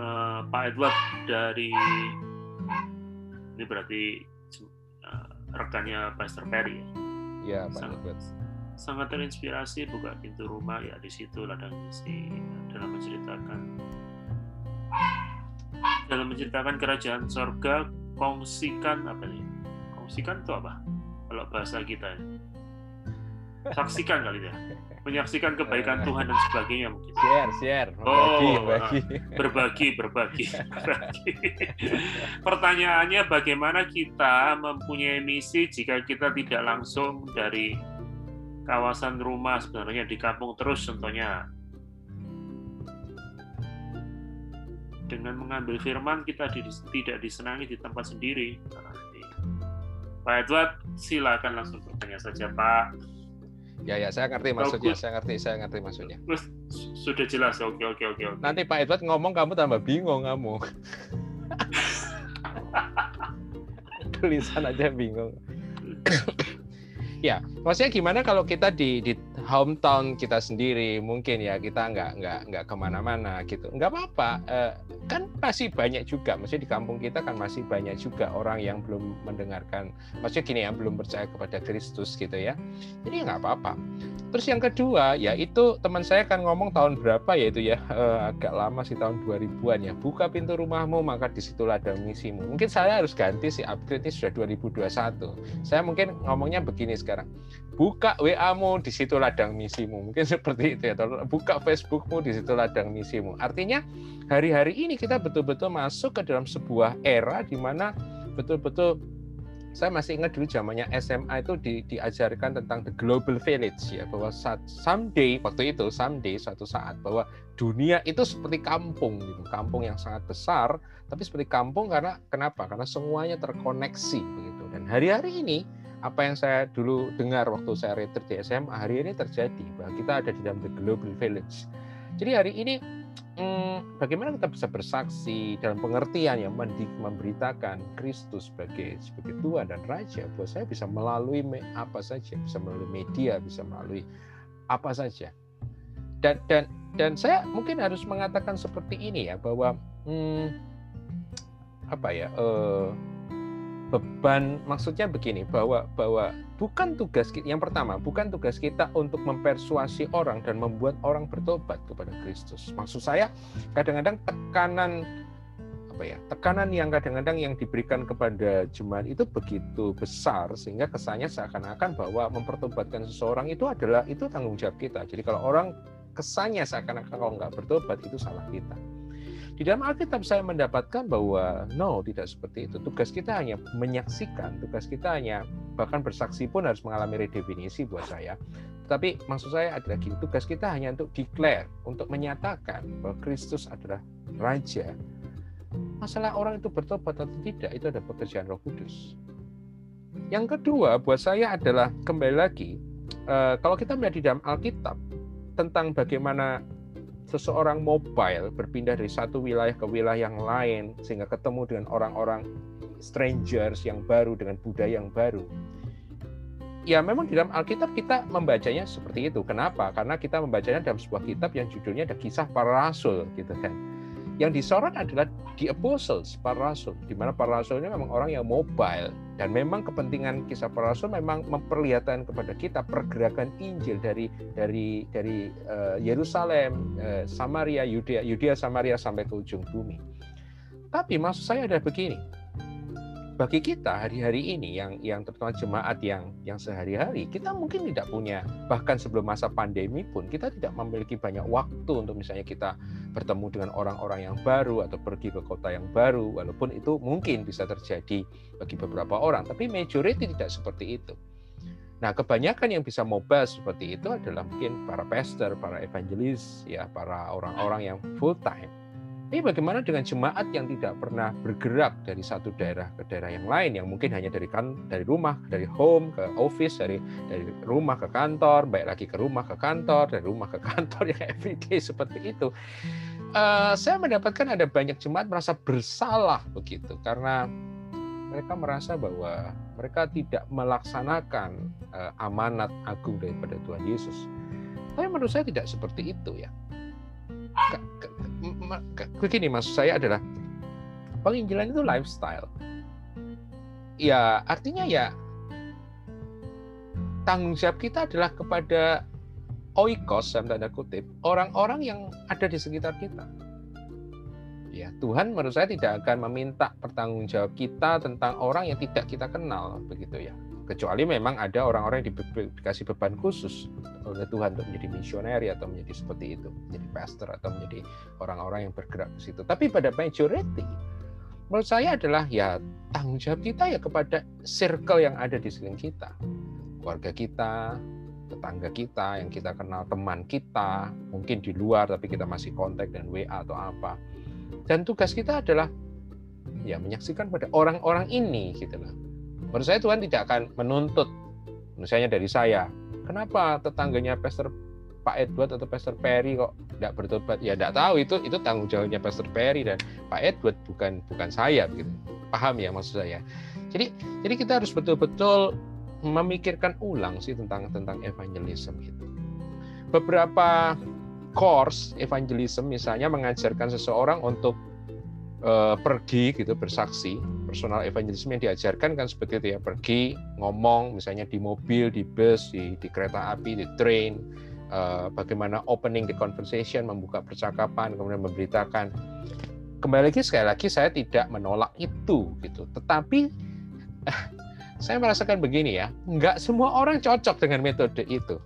Uh, Pak Edward dari ini berarti uh, rekannya Pastor Perry ya. Ya, Pak sangat. Sangat terinspirasi buka pintu rumah ya di situ ladang isi dalam menceritakan dalam menceritakan kerajaan sorga kongsikan apa nih kongsikan itu apa kalau bahasa kita ya? saksikan kali ya menyaksikan kebaikan Tuhan dan sebagainya mungkin. Share share. Berbagi oh, berbagi. Berbagi berbagi, berbagi. pertanyaannya bagaimana kita mempunyai misi jika kita tidak langsung dari kawasan rumah sebenarnya di kampung terus contohnya? Dengan mengambil firman kita di, tidak disenangi di tempat sendiri. Pak Edward, silakan langsung bertanya saja Pak. Ya ya, saya ngerti maksudnya, saya ngerti, saya ngerti maksudnya. Sudah jelas, oke oke oke. oke. Nanti Pak Edward ngomong kamu tambah bingung kamu. Tulisan aja bingung. ya, maksudnya gimana kalau kita di, di hometown kita sendiri mungkin ya kita nggak nggak nggak ke mana-mana gitu. Nggak apa-apa eh, kan masih banyak juga. Maksudnya di kampung kita kan masih banyak juga orang yang belum mendengarkan maksudnya gini ya belum percaya kepada Kristus gitu ya. Jadi ya nggak apa-apa. Terus yang kedua ya itu teman saya kan ngomong tahun berapa ya itu ya? Eh, agak lama sih tahun 2000-an ya. Buka pintu rumahmu maka di situlah ada misimu. Mungkin saya harus ganti sih upgrade ini sudah 2021 saya mungkin ngomongnya begini sekarang buka WA-mu di situ ladang misimu. Mungkin seperti itu ya. Buka Facebookmu di situ ladang misimu. Artinya hari-hari ini kita betul-betul masuk ke dalam sebuah era di mana betul-betul saya masih ingat dulu zamannya SMA itu di, diajarkan tentang the global village ya bahwa saat someday waktu itu someday suatu saat bahwa dunia itu seperti kampung gitu kampung yang sangat besar tapi seperti kampung karena kenapa karena semuanya terkoneksi begitu dan hari-hari ini apa yang saya dulu dengar waktu saya retreat di SMA hari ini terjadi bahwa kita ada di dalam the global village. Jadi hari ini hmm, bagaimana kita bisa bersaksi dalam pengertian yang memberitakan Kristus sebagai sebagai Tuhan dan Raja buat saya bisa melalui apa saja, bisa melalui media, bisa melalui apa saja. Dan dan dan saya mungkin harus mengatakan seperti ini ya bahwa hmm, apa ya uh, beban maksudnya begini bahwa bahwa bukan tugas kita yang pertama bukan tugas kita untuk mempersuasi orang dan membuat orang bertobat kepada Kristus. Maksud saya kadang-kadang tekanan apa ya tekanan yang kadang-kadang yang diberikan kepada jemaat itu begitu besar sehingga kesannya seakan-akan bahwa mempertobatkan seseorang itu adalah itu tanggung jawab kita. Jadi kalau orang kesannya seakan-akan kalau nggak bertobat itu salah kita. Di dalam Alkitab saya mendapatkan bahwa no, tidak seperti itu. Tugas kita hanya menyaksikan, tugas kita hanya bahkan bersaksi pun harus mengalami redefinisi buat saya. Tapi maksud saya adalah gini, tugas kita hanya untuk declare, untuk menyatakan bahwa Kristus adalah Raja. Masalah orang itu bertobat atau tidak, itu ada pekerjaan roh kudus. Yang kedua buat saya adalah kembali lagi, eh, kalau kita melihat di dalam Alkitab, tentang bagaimana seseorang mobile berpindah dari satu wilayah ke wilayah yang lain sehingga ketemu dengan orang-orang strangers yang baru dengan budaya yang baru. Ya memang di dalam Alkitab kita membacanya seperti itu. Kenapa? Karena kita membacanya dalam sebuah kitab yang judulnya ada kisah para rasul gitu kan. Yang disorot adalah the apostles, para rasul, di mana para rasul ini memang orang yang mobile. Dan memang kepentingan kisah para rasul memang memperlihatkan kepada kita pergerakan Injil dari dari dari uh, Yerusalem, uh, Samaria, Yudea, Yudea, Samaria sampai ke ujung bumi. Tapi maksud saya adalah begini, bagi kita hari-hari ini yang yang terutama jemaat yang yang sehari-hari kita mungkin tidak punya bahkan sebelum masa pandemi pun kita tidak memiliki banyak waktu untuk misalnya kita bertemu dengan orang-orang yang baru atau pergi ke kota yang baru walaupun itu mungkin bisa terjadi bagi beberapa orang tapi majority tidak seperti itu. Nah, kebanyakan yang bisa mobile seperti itu adalah mungkin para pastor, para evangelis, ya, para orang-orang yang full time tapi bagaimana dengan jemaat yang tidak pernah bergerak dari satu daerah ke daerah yang lain yang mungkin hanya dari kan dari rumah, dari home ke office, dari dari rumah ke kantor, baik lagi ke rumah ke kantor, dari rumah ke kantor yang everyday seperti itu. Uh, saya mendapatkan ada banyak jemaat merasa bersalah begitu karena mereka merasa bahwa mereka tidak melaksanakan uh, amanat agung daripada Tuhan Yesus. Tapi menurut saya tidak seperti itu ya begini maksud saya adalah penginjilan itu lifestyle. Ya artinya ya tanggung jawab kita adalah kepada oikos dalam tanda kutip orang-orang yang ada di sekitar kita. Ya Tuhan menurut saya tidak akan meminta pertanggung jawab kita tentang orang yang tidak kita kenal begitu ya kecuali memang ada orang-orang yang dikasih beban khusus oleh Tuhan untuk menjadi misioneri atau menjadi seperti itu, menjadi pastor atau menjadi orang-orang yang bergerak ke situ. Tapi pada majority, menurut saya adalah ya tanggung jawab kita ya kepada circle yang ada di sekeliling kita, keluarga kita, tetangga kita yang kita kenal, teman kita, mungkin di luar tapi kita masih kontak dan WA atau apa. Dan tugas kita adalah ya menyaksikan pada orang-orang ini gitu loh Menurut saya Tuhan tidak akan menuntut, misalnya dari saya, kenapa tetangganya Pastor Pak Edward atau Pastor Perry kok tidak bertobat? Ya tidak tahu itu itu tanggung jawabnya Pastor Perry dan Pak Edward bukan bukan saya begitu. Paham ya maksud saya? Jadi jadi kita harus betul-betul memikirkan ulang sih tentang tentang evangelism itu. Beberapa course evangelism misalnya mengajarkan seseorang untuk uh, pergi gitu bersaksi personal evangelism yang diajarkan kan seperti itu ya. Pergi ngomong misalnya di mobil di bus di, di kereta api di train uh, bagaimana opening the conversation membuka percakapan kemudian memberitakan. Kembali lagi sekali lagi saya tidak menolak itu gitu. Tetapi saya merasakan begini ya nggak semua orang cocok dengan metode itu.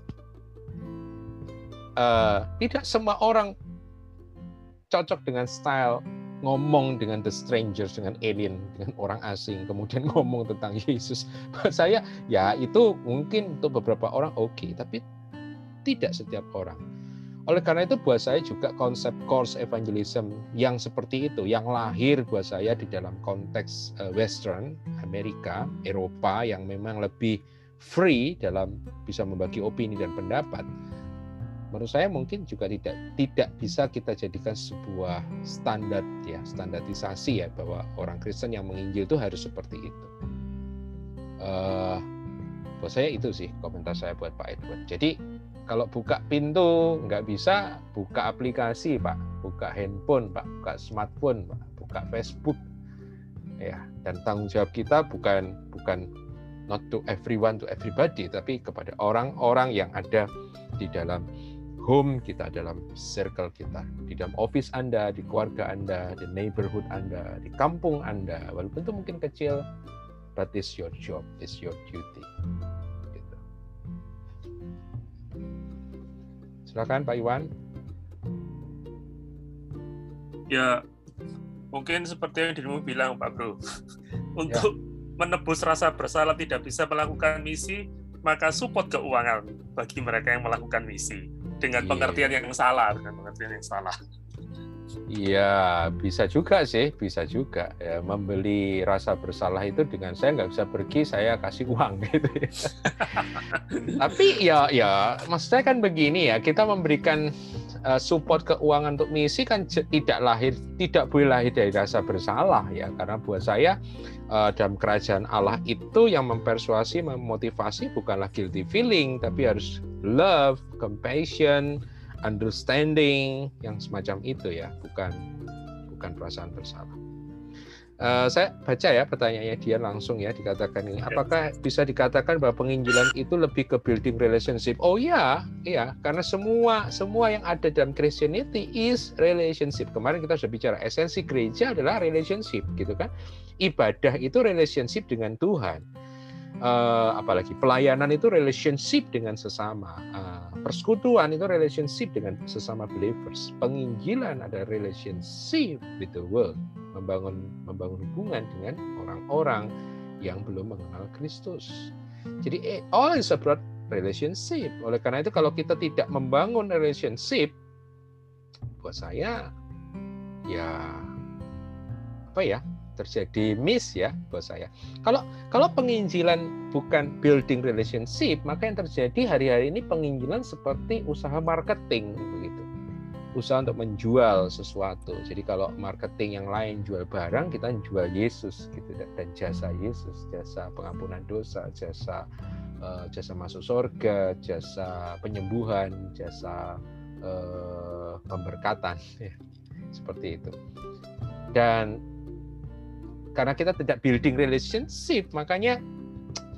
Uh, tidak semua orang cocok dengan style ngomong dengan the strangers dengan alien dengan orang asing kemudian ngomong tentang Yesus. Saya ya itu mungkin untuk beberapa orang oke okay, tapi tidak setiap orang. Oleh karena itu buat saya juga konsep course evangelism yang seperti itu yang lahir buat saya di dalam konteks eh, western Amerika Eropa yang memang lebih free dalam bisa membagi opini dan pendapat menurut saya mungkin juga tidak tidak bisa kita jadikan sebuah standar ya standarisasi ya bahwa orang Kristen yang menginjil itu harus seperti itu. Uh, buat saya itu sih komentar saya buat Pak Edward. Jadi kalau buka pintu nggak bisa buka aplikasi Pak, buka handphone Pak, buka smartphone Pak, buka Facebook. ya dan tanggung jawab kita bukan bukan not to everyone to everybody tapi kepada orang-orang yang ada di dalam home kita dalam circle kita. Di dalam office Anda di keluarga Anda di neighborhood Anda di kampung Anda. Walaupun itu mungkin kecil but it's your job it's your duty. Gitu. silakan Pak Iwan. Ya, mungkin seperti yang dirimu bilang, Pak Bro. Untuk menebus rasa bersalah tidak bisa melakukan misi, maka support keuangan bagi mereka yang melakukan misi dengan Iya. pengertian yang salah, dengan pengertian yang salah. Iya, bisa juga sih, bisa juga. Ya, membeli rasa bersalah itu dengan saya nggak bisa pergi, saya kasih uang gitu. ya. Tapi ya, ya, maksudnya kan begini ya, kita memberikan eh, support keuangan untuk misi kan tidak lahir, tidak boleh lahir dari rasa bersalah ya, karena buat saya eh, dalam kerajaan Allah itu yang mempersuasi, memotivasi bukanlah guilty feeling, tapi harus love, compassion, understanding yang semacam itu ya bukan bukan perasaan bersalah. Eh, saya baca ya pertanyaannya dia langsung ya dikatakan ini. Apakah bisa dikatakan bahwa penginjilan itu lebih ke building relationship? Oh ya iya. Karena semua semua yang ada dalam Christianity is relationship. Kemarin kita sudah bicara esensi gereja adalah relationship gitu kan ibadah itu relationship dengan Tuhan. Eh, apalagi pelayanan itu relationship dengan sesama. Eh, persekutuan itu relationship dengan sesama believers. Penginjilan ada relationship with the world. Membangun membangun hubungan dengan orang-orang yang belum mengenal Kristus. Jadi eh, all is about relationship. Oleh karena itu kalau kita tidak membangun relationship buat saya ya apa ya terjadi miss ya buat saya kalau kalau penginjilan bukan building relationship, maka yang terjadi hari-hari ini penginjilan seperti usaha marketing begitu. Usaha untuk menjual sesuatu. Jadi kalau marketing yang lain jual barang, kita jual Yesus gitu dan jasa Yesus, jasa pengampunan dosa, jasa eh, jasa masuk surga, jasa penyembuhan, jasa eh, pemberkatan ya. Seperti itu. Dan karena kita tidak building relationship, makanya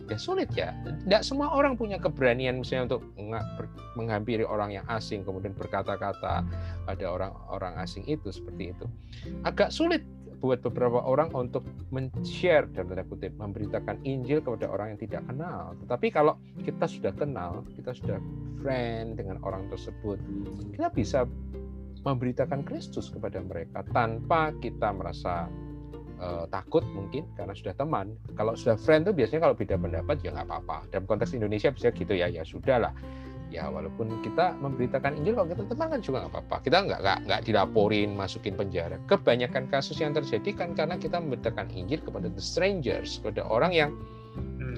ya sulit ya. Tidak semua orang punya keberanian misalnya untuk menghampiri orang yang asing kemudian berkata-kata pada orang-orang asing itu seperti itu. Agak sulit buat beberapa orang untuk men-share dalam tanda kutip memberitakan Injil kepada orang yang tidak kenal. Tetapi kalau kita sudah kenal, kita sudah friend dengan orang tersebut, kita bisa memberitakan Kristus kepada mereka tanpa kita merasa eh, takut mungkin karena sudah teman. Kalau sudah friend tuh biasanya kalau beda pendapat ya nggak apa-apa. Dalam konteks Indonesia bisa gitu ya, ya sudah lah. Ya walaupun kita memberitakan Injil kalau kita teman kan juga nggak apa-apa. Kita nggak nggak nggak dilaporin, masukin penjara. Kebanyakan kasus yang terjadi kan karena kita memberitakan Injil kepada the strangers, kepada orang yang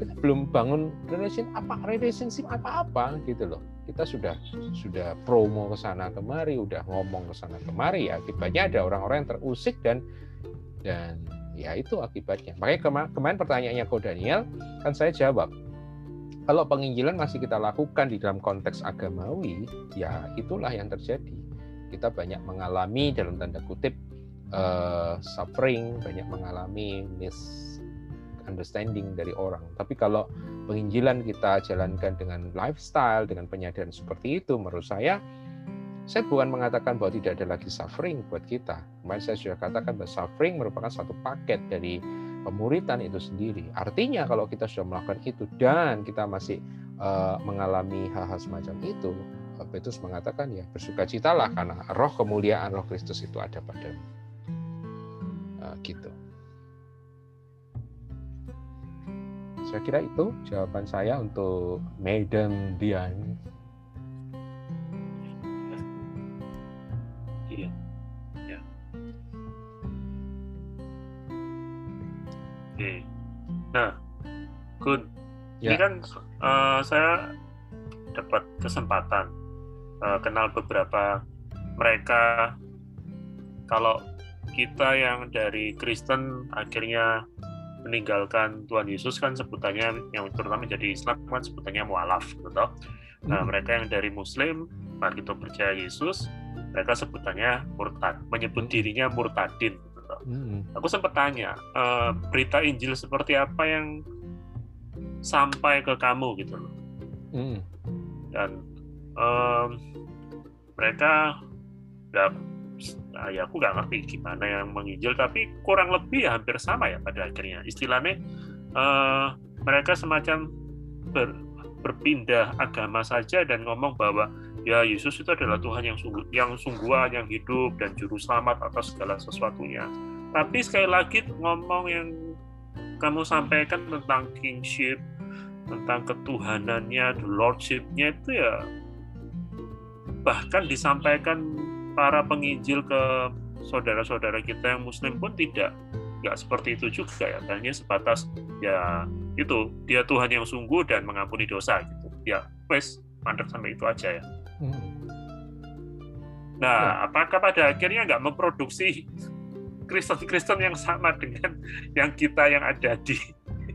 kita belum bangun relation apa relationship apa-apa gitu loh. Kita sudah sudah promo ke sana kemari, udah ngomong ke sana kemari ya. Akibatnya ada orang-orang yang terusik dan dan ya itu akibatnya. Makanya kema- kemarin pertanyaannya Ko Daniel kan saya jawab kalau penginjilan masih kita lakukan di dalam konteks agamawi, ya itulah yang terjadi. Kita banyak mengalami dalam tanda kutip eh, suffering, banyak mengalami misunderstanding dari orang. Tapi kalau penginjilan kita jalankan dengan lifestyle, dengan penyadaran seperti itu, menurut saya, saya bukan mengatakan bahwa tidak ada lagi suffering buat kita. Kemarin saya sudah katakan bahwa suffering merupakan satu paket dari pemuritan itu sendiri. Artinya kalau kita sudah melakukan itu dan kita masih uh, mengalami hal-hal semacam itu, Petrus mengatakan ya bersukacitalah karena roh kemuliaan roh Kristus itu ada padamu. Uh, gitu. Saya kira itu jawaban saya untuk Madam Dian. Oke. Nah, Kun, ini Ya. kan eh, saya dapat kesempatan eh, kenal beberapa mereka. Kalau kita yang dari Kristen akhirnya meninggalkan Tuhan Yesus kan sebutannya yang terutama jadi Islam kan sebutannya mualaf gitu toh. Nah, Hmm. mereka yang dari Muslim begitu percaya Yesus, mereka sebutannya murtad, menyebut Hmm. dirinya murtadin gitu toh. Mm. aku sempat tanya eh, berita Injil seperti apa yang sampai ke kamu gitu loh Mm. dan em, mereka ya, nah, ya aku nggak ngerti gimana yang menginjil tapi kurang lebih ya hampir sama ya pada akhirnya istilahnya eh, mereka semacam ber- berpindah agama saja dan ngomong bahwa ya Yesus itu adalah Tuhan yang sungguh yang sungguhan yang hidup dan juru selamat atas segala sesuatunya. Tapi sekali lagi ngomong yang kamu sampaikan tentang kingship tentang ketuhanannya, the lordship-nya itu ya bahkan disampaikan para penginjil ke saudara-saudara kita yang muslim pun tidak nggak seperti itu juga ya. Hanya sebatas ya itu dia Tuhan yang sungguh dan mengampuni dosa gitu. Ya wes mandek sampai itu aja ya. Mm. nah apakah pada akhirnya nggak memproduksi Kristen-Kristen yang sama dengan yang kita yang ada di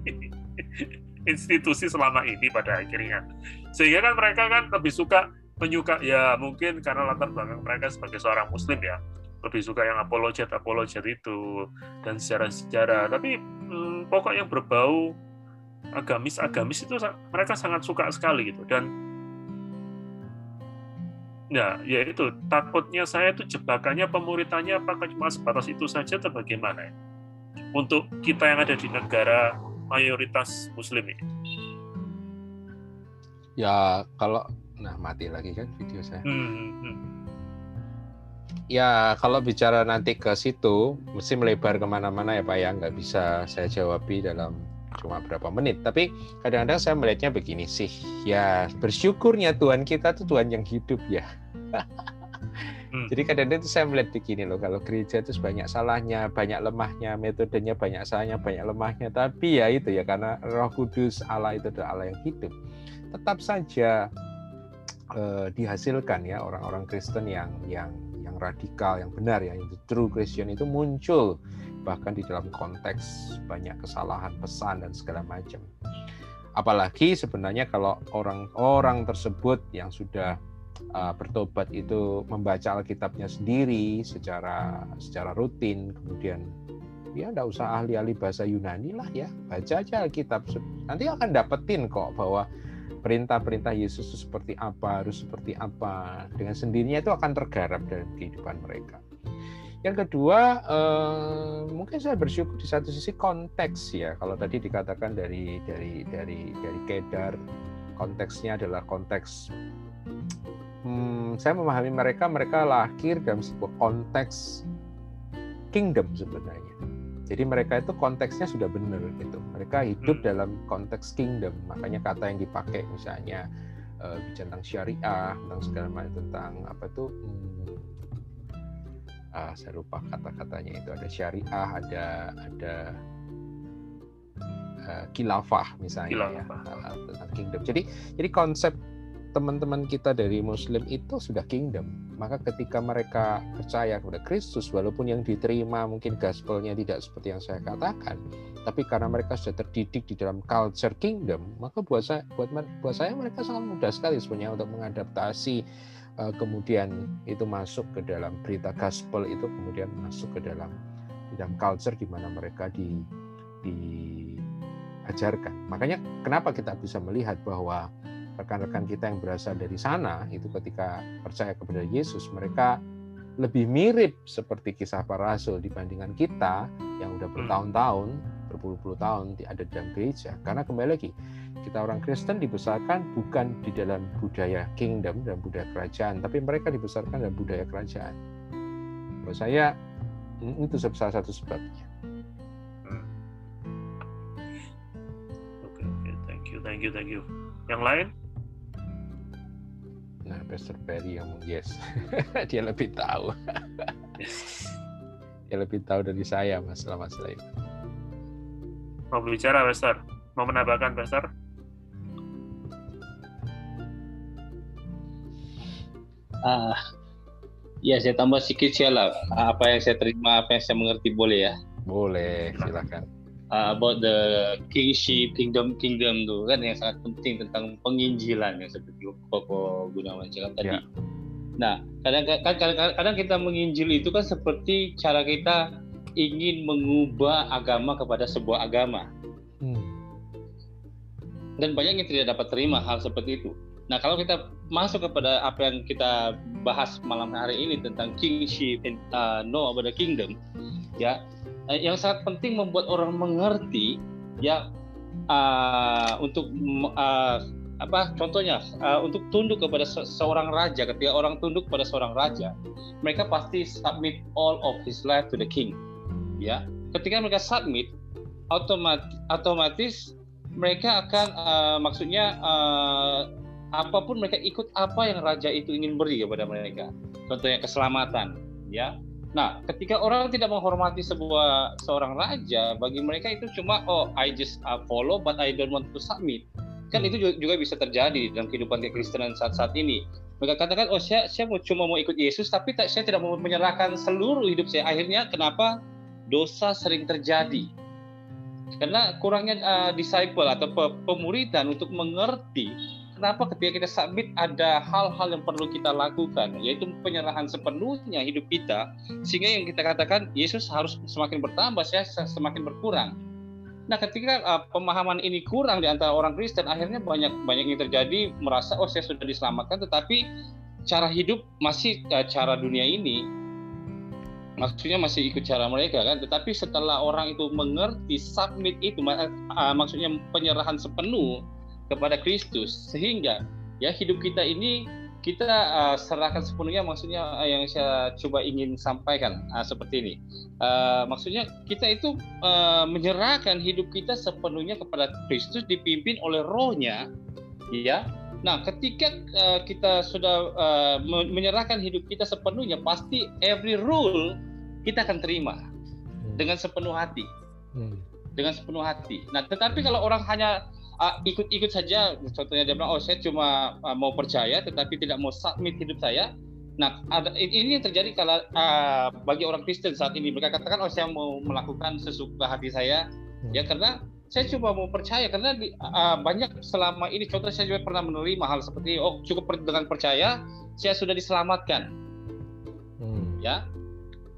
institusi selama ini pada akhirnya? Sehingga kan mereka kan lebih suka menyuka ya mungkin karena latar belakang mereka sebagai seorang muslim ya lebih suka yang apologet apologet itu dan sejarah-sejarah tapi hmm, pokok yang berbau agamis agamis itu mereka sangat suka sekali gitu dan ya ya itu takutnya saya itu jebakannya pemuritannya apakah cuma sebatas itu saja atau bagaimana ya? untuk kita yang ada di negara mayoritas muslim ini Ya kalau nah mati lagi kan video saya. Hmm, hmm. Ya kalau bicara nanti ke situ mesti melebar ke mana-mana ya Pak ya nggak bisa saya jawabi dalam cuma berapa menit. Tapi kadang-kadang saya melihatnya begini sih. Ya bersyukurnya Tuhan kita tuh Tuhan yang hidup ya. Hmm. Jadi kadang-kadang itu saya melihat begini loh. Kalau gereja itu banyak salahnya, banyak lemahnya, metodenya banyak salahnya, banyak lemahnya. Tapi ya itu ya karena Roh Kudus Allah itu adalah Allah yang hidup. Tetap saja eh, dihasilkan ya orang-orang Kristen yang yang yang radikal, yang benar ya, itu true Christian itu muncul bahkan di dalam konteks banyak kesalahan pesan dan segala macam. Apalagi sebenarnya kalau orang-orang tersebut yang sudah uh, bertobat itu membaca Alkitabnya sendiri secara secara rutin, kemudian ya nggak usah ahli-ahli bahasa Yunani lah ya, baca aja Alkitab. Nanti akan dapetin kok bahwa perintah-perintah Yesus itu seperti apa, harus seperti apa. Dengan sendirinya itu akan tergarap dalam kehidupan mereka. Yang kedua, eh, mungkin saya bersyukur di satu sisi konteks ya. Kalau tadi dikatakan dari dari dari dari Kedar, konteksnya adalah konteks. Hmm, saya memahami mereka, mereka lahir dalam sebuah konteks kingdom sebenarnya. Jadi mereka itu konteksnya sudah benar gitu. Mereka hidup Hmm. dalam konteks kingdom. Makanya kata yang dipakai misalnya eh, bicara tentang syariah, tentang segala macam tentang apa tuh hmm, ah, saya lupa kata-katanya itu ada syariah, ada ada eh, khilafah misalnya ya, Khilafah. ah, tentang kingdom. Jadi jadi konsep teman-teman kita dari Muslim itu sudah kingdom. Maka ketika mereka percaya kepada Kristus, walaupun yang diterima mungkin gospelnya tidak seperti yang saya katakan, tapi karena mereka sudah terdidik di dalam culture kingdom, maka buat saya, buat, buat saya mereka sangat mudah sekali sebenarnya untuk mengadaptasi uh, kemudian itu masuk ke dalam berita gospel itu kemudian masuk ke dalam di dalam culture di mana mereka di diajarkan. Makanya kenapa kita bisa melihat bahwa rekan-rekan kita yang berasal dari sana itu ketika percaya kepada Yesus mereka lebih mirip seperti kisah para rasul dibandingkan kita yang udah bertahun-tahun berpuluh-puluh tahun ada di dalam gereja. Karena kembali lagi kita orang Kristen dibesarkan bukan di dalam budaya kingdom dan budaya kerajaan tapi mereka dibesarkan dalam budaya kerajaan. Menurut saya itu salah satu sebabnya. Oke, oke, thank you, thank you, thank you. Yang lain? Nah, Pastor Perry yang yes, dia lebih tahu. dia lebih tahu dari saya masalah masalah itu. Mau bicara, Pastor? Mau menambahkan, Pastor? Ah, ya saya tambah sedikit sih lah. Apa yang saya terima, apa yang saya mengerti boleh ya. Boleh, silakan. Uh, about the kingship, kingdom, kingdom tuh kan yang sangat penting tentang penginjilan yang seperti Koko Gunawan cakap tadi. Ya. Nah, kadang, kadang, kadang, kadang kita menginjil itu kan seperti cara kita ingin mengubah agama kepada sebuah agama. Hmm. Dan banyak yang tidak dapat terima hal seperti itu. Nah, kalau kita masuk kepada apa yang kita bahas malam hari ini tentang kingship and uh, no about the kingdom, ya, yang sangat penting membuat orang mengerti, ya, uh, untuk uh, apa contohnya uh, untuk tunduk kepada se seorang raja ketika orang tunduk kepada seorang raja mereka pasti submit all of his life to the king ya. Ketika mereka submit otomat otomatis mereka akan uh, maksudnya uh, apa pun mereka ikut apa yang raja itu ingin beri kepada mereka. Contohnya keselamatan ya Nah, ketika orang tidak menghormati sebuah seorang raja, bagi mereka itu cuma oh I just uh, follow but I don't want to submit. Kan itu juga bisa terjadi dalam kehidupan kekristenan saat-saat ini. Mereka katakan oh saya saya mau cuma mau ikut Yesus tapi tak, saya tidak mau menyerahkan seluruh hidup saya. Akhirnya kenapa? Dosa sering terjadi. Karena kurangnya uh, disciple atau pemuridan untuk mengerti kenapa ketika kita submit ada hal-hal yang perlu kita lakukan yaitu penyerahan sepenuhnya hidup kita sehingga yang kita katakan Yesus harus semakin bertambah saya semakin berkurang Nah, ketika uh, pemahaman ini kurang di antara orang Kristen, akhirnya banyak banyak yang terjadi merasa oh saya sudah diselamatkan, tetapi cara hidup masih uh, cara dunia ini, maksudnya masih ikut cara mereka kan. Tetapi setelah orang itu mengerti submit itu, uh, maksudnya penyerahan sepenuh kepada Kristus, sehingga ya hidup kita ini kita uh, serahkan sepenuhnya maksudnya uh, yang saya coba ingin sampaikan uh, seperti ini. Uh, maksudnya kita itu uh, menyerahkan hidup kita sepenuhnya kepada Kristus dipimpin oleh Rohnya ya. Nah ketika uh, kita sudah uh, menyerahkan hidup kita sepenuhnya pasti every rule kita akan terima. Hmm. dengan sepenuh hati. Hmm. dengan sepenuh hati. Nah tetapi kalau orang hanya uh, ikut-ikut saja. Contohnya dia bilang oh saya cuma uh, mau percaya tetapi tidak mau submit hidup saya. Nah ada ini yang terjadi kalau uh, bagi orang Kristen saat ini. Mereka katakan oh saya mau melakukan sesuka hati saya. Hmm. ya karena saya cuma mau percaya. Karena di, uh, banyak selama ini contoh saya juga pernah menerima hal seperti oh cukup dengan percaya saya sudah diselamatkan. Hmm. ya.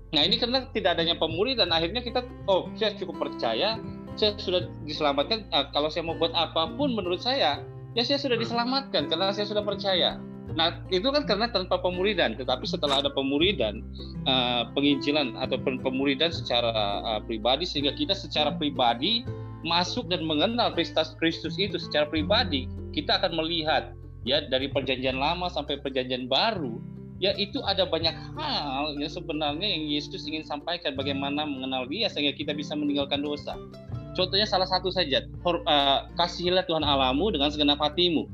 Nah ini karena tidak adanya pemuri dan akhirnya kita oh saya cukup percaya saya sudah diselamatkan uh, kalau saya mau buat apa pun menurut saya ya saya sudah diselamatkan karena saya sudah percaya. Nah itu kan karena tanpa pemuridan tetapi setelah ada pemuridan uh, penginjilan atau pemuridan secara uh, pribadi sehingga kita secara pribadi masuk dan mengenal Kristus Kristus itu secara pribadi kita akan melihat ya dari perjanjian lama sampai perjanjian baru ya itu ada banyak hal yang sebenarnya yang Yesus ingin sampaikan bagaimana mengenal dia sehingga kita bisa meninggalkan dosa Contohnya salah satu saja, uh, kasihilah Tuhan Alamu dengan segenap hatimu,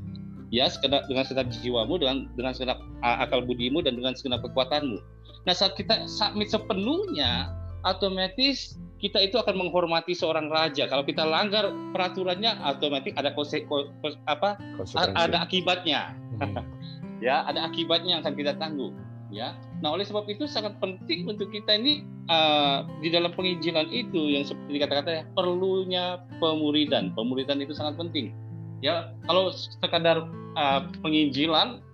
ya segenap, dengan segenap jiwamu, dengan dengan segenap uh, akal budimu dan dengan segenap kekuatanmu. Nah saat kita submit sepenuhnya, otomatis kita itu akan menghormati seorang raja. Kalau kita langgar peraturannya, otomatis ada kose, ko, apa? Ada akibatnya. Hmm. ya, ada akibatnya yang akan kita tanggung. Ya, Nah, oleh sebab itu sangat penting untuk kita ini uh, di dalam penginjilan itu yang seperti kata-kata ya, perlunya pemuridan. Pemuridan itu sangat penting. Ya, kalau sekadar uh, penginjilan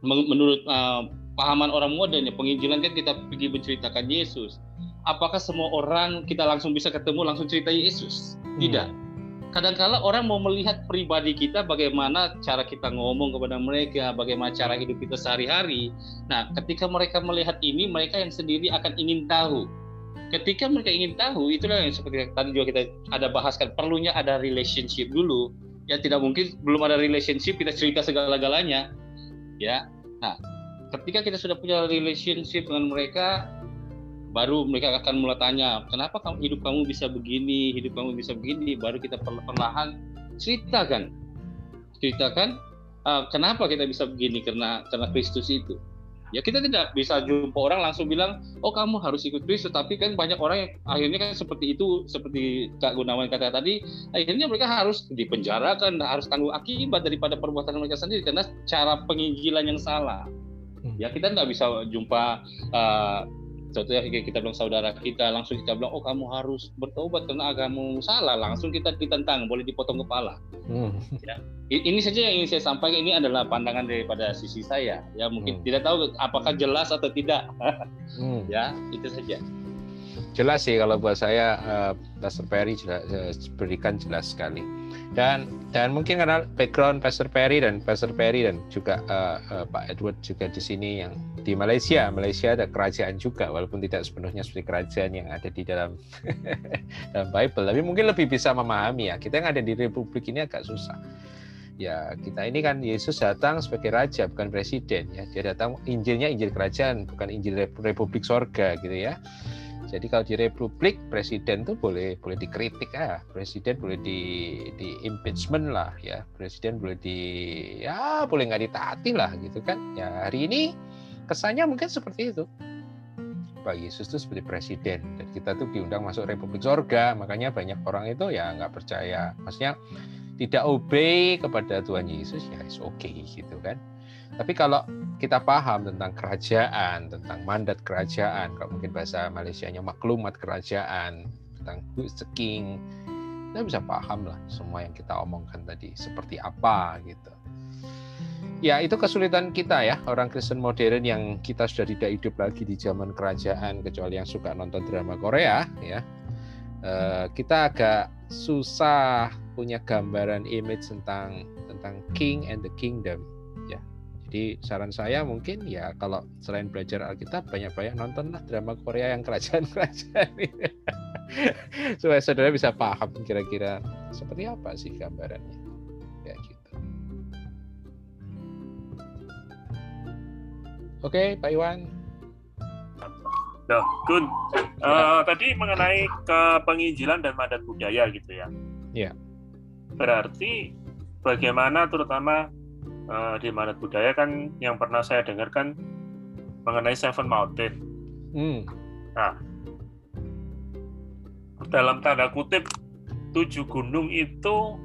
menurut uh, pahaman orang modern ya penginjilan kan kita pergi menceritakan Yesus. Apakah semua orang kita langsung bisa ketemu langsung cerita Yesus? Tidak. Hmm kadang-kala orang mau melihat pribadi kita bagaimana cara kita ngomong kepada mereka, bagaimana cara hidup kita sehari-hari. Nah, ketika mereka melihat ini, mereka yang sendiri akan ingin tahu. Ketika mereka ingin tahu, itulah yang seperti tadi juga kita ada bahaskan, perlunya ada relationship dulu. Ya tidak mungkin belum ada relationship kita cerita segala-galanya. Ya. Nah, ketika kita sudah punya relationship dengan mereka, baru mereka akan mulai tanya kenapa kamu hidup kamu bisa begini? Hidup kamu bisa begini? Baru kita perlahan ceritakan. Ceritakan uh, kenapa kita bisa begini? Karena karena Kristus itu. Ya kita tidak bisa jumpa orang langsung bilang oh kamu harus ikut Kristus. Tapi kan banyak orang yang akhirnya kan seperti itu seperti Kak Gunawan kata tadi akhirnya mereka harus dipenjarakan harus tanggung akibat daripada perbuatan mereka sendiri karena cara penginjilan yang salah. Hmm. ya kita tidak bisa jumpa uh, contohnya kita bilang saudara kita langsung kita bilang oh kamu harus bertobat karena agamamu salah langsung kita ditentang boleh dipotong kepala hmm. ya. ini saja yang ingin saya sampaikan ini adalah pandangan daripada sisi saya ya mungkin hmm. tidak tahu apakah jelas atau tidak hmm. ya itu saja jelas sih kalau buat saya uh, Pastor Perry jelas, uh, berikan jelas sekali dan dan mungkin karena background Pastor Perry dan Pastor Perry dan juga uh, uh, Pak Edward juga di sini yang di Malaysia. Malaysia ada kerajaan juga walaupun tidak sepenuhnya seperti kerajaan yang ada di dalam dalam Bible. Tapi mungkin lebih bisa memahami ya. Kita yang ada di Republik ini agak susah. Ya kita ini kan Yesus datang sebagai raja bukan presiden ya. Dia datang Injilnya Injil kerajaan bukan Injil Republik Sorga gitu ya jadi kalau di Republik presiden tuh boleh boleh dikritik ya presiden boleh di di impeachment lah ya. Presiden boleh di ya boleh nggak ditaati lah gitu kan. Ya hari ini kesannya mungkin seperti itu. Pak Yesus itu seperti presiden dan kita tuh diundang masuk Republik Sorga. Makanya banyak orang itu ya nggak percaya. Maksudnya tidak obey kepada Tuhan Yesus ya is okay gitu kan. Tapi kalau kita paham tentang kerajaan, tentang mandat kerajaan, kalau mungkin bahasa Malaysia-nya maklumat kerajaan, tentang who's the king, kita bisa paham lah semua yang kita omongkan tadi seperti apa gitu. Ya itu kesulitan kita ya orang Kristen modern yang kita sudah tidak hidup lagi di zaman kerajaan kecuali yang suka nonton drama Korea ya. Uh, kita agak susah punya gambaran image tentang tentang king and the kingdom jadi saran saya mungkin ya kalau selain belajar Alkitab banyak-banyak nontonlah drama Korea yang kerajaan-kerajaan supaya saudara bisa paham kira-kira seperti apa sih gambarannya. Ya gitu. Oke Pak Iwan. Nah, Gun, uh, tadi mengenai ke penginjilan dan mandat budaya gitu ya. Iya. Berarti bagaimana terutama uh, di manat budaya kan yang pernah saya dengarkan mengenai Seven Mountain. Hmm. Nah, dalam tanda kutip tujuh gunung itu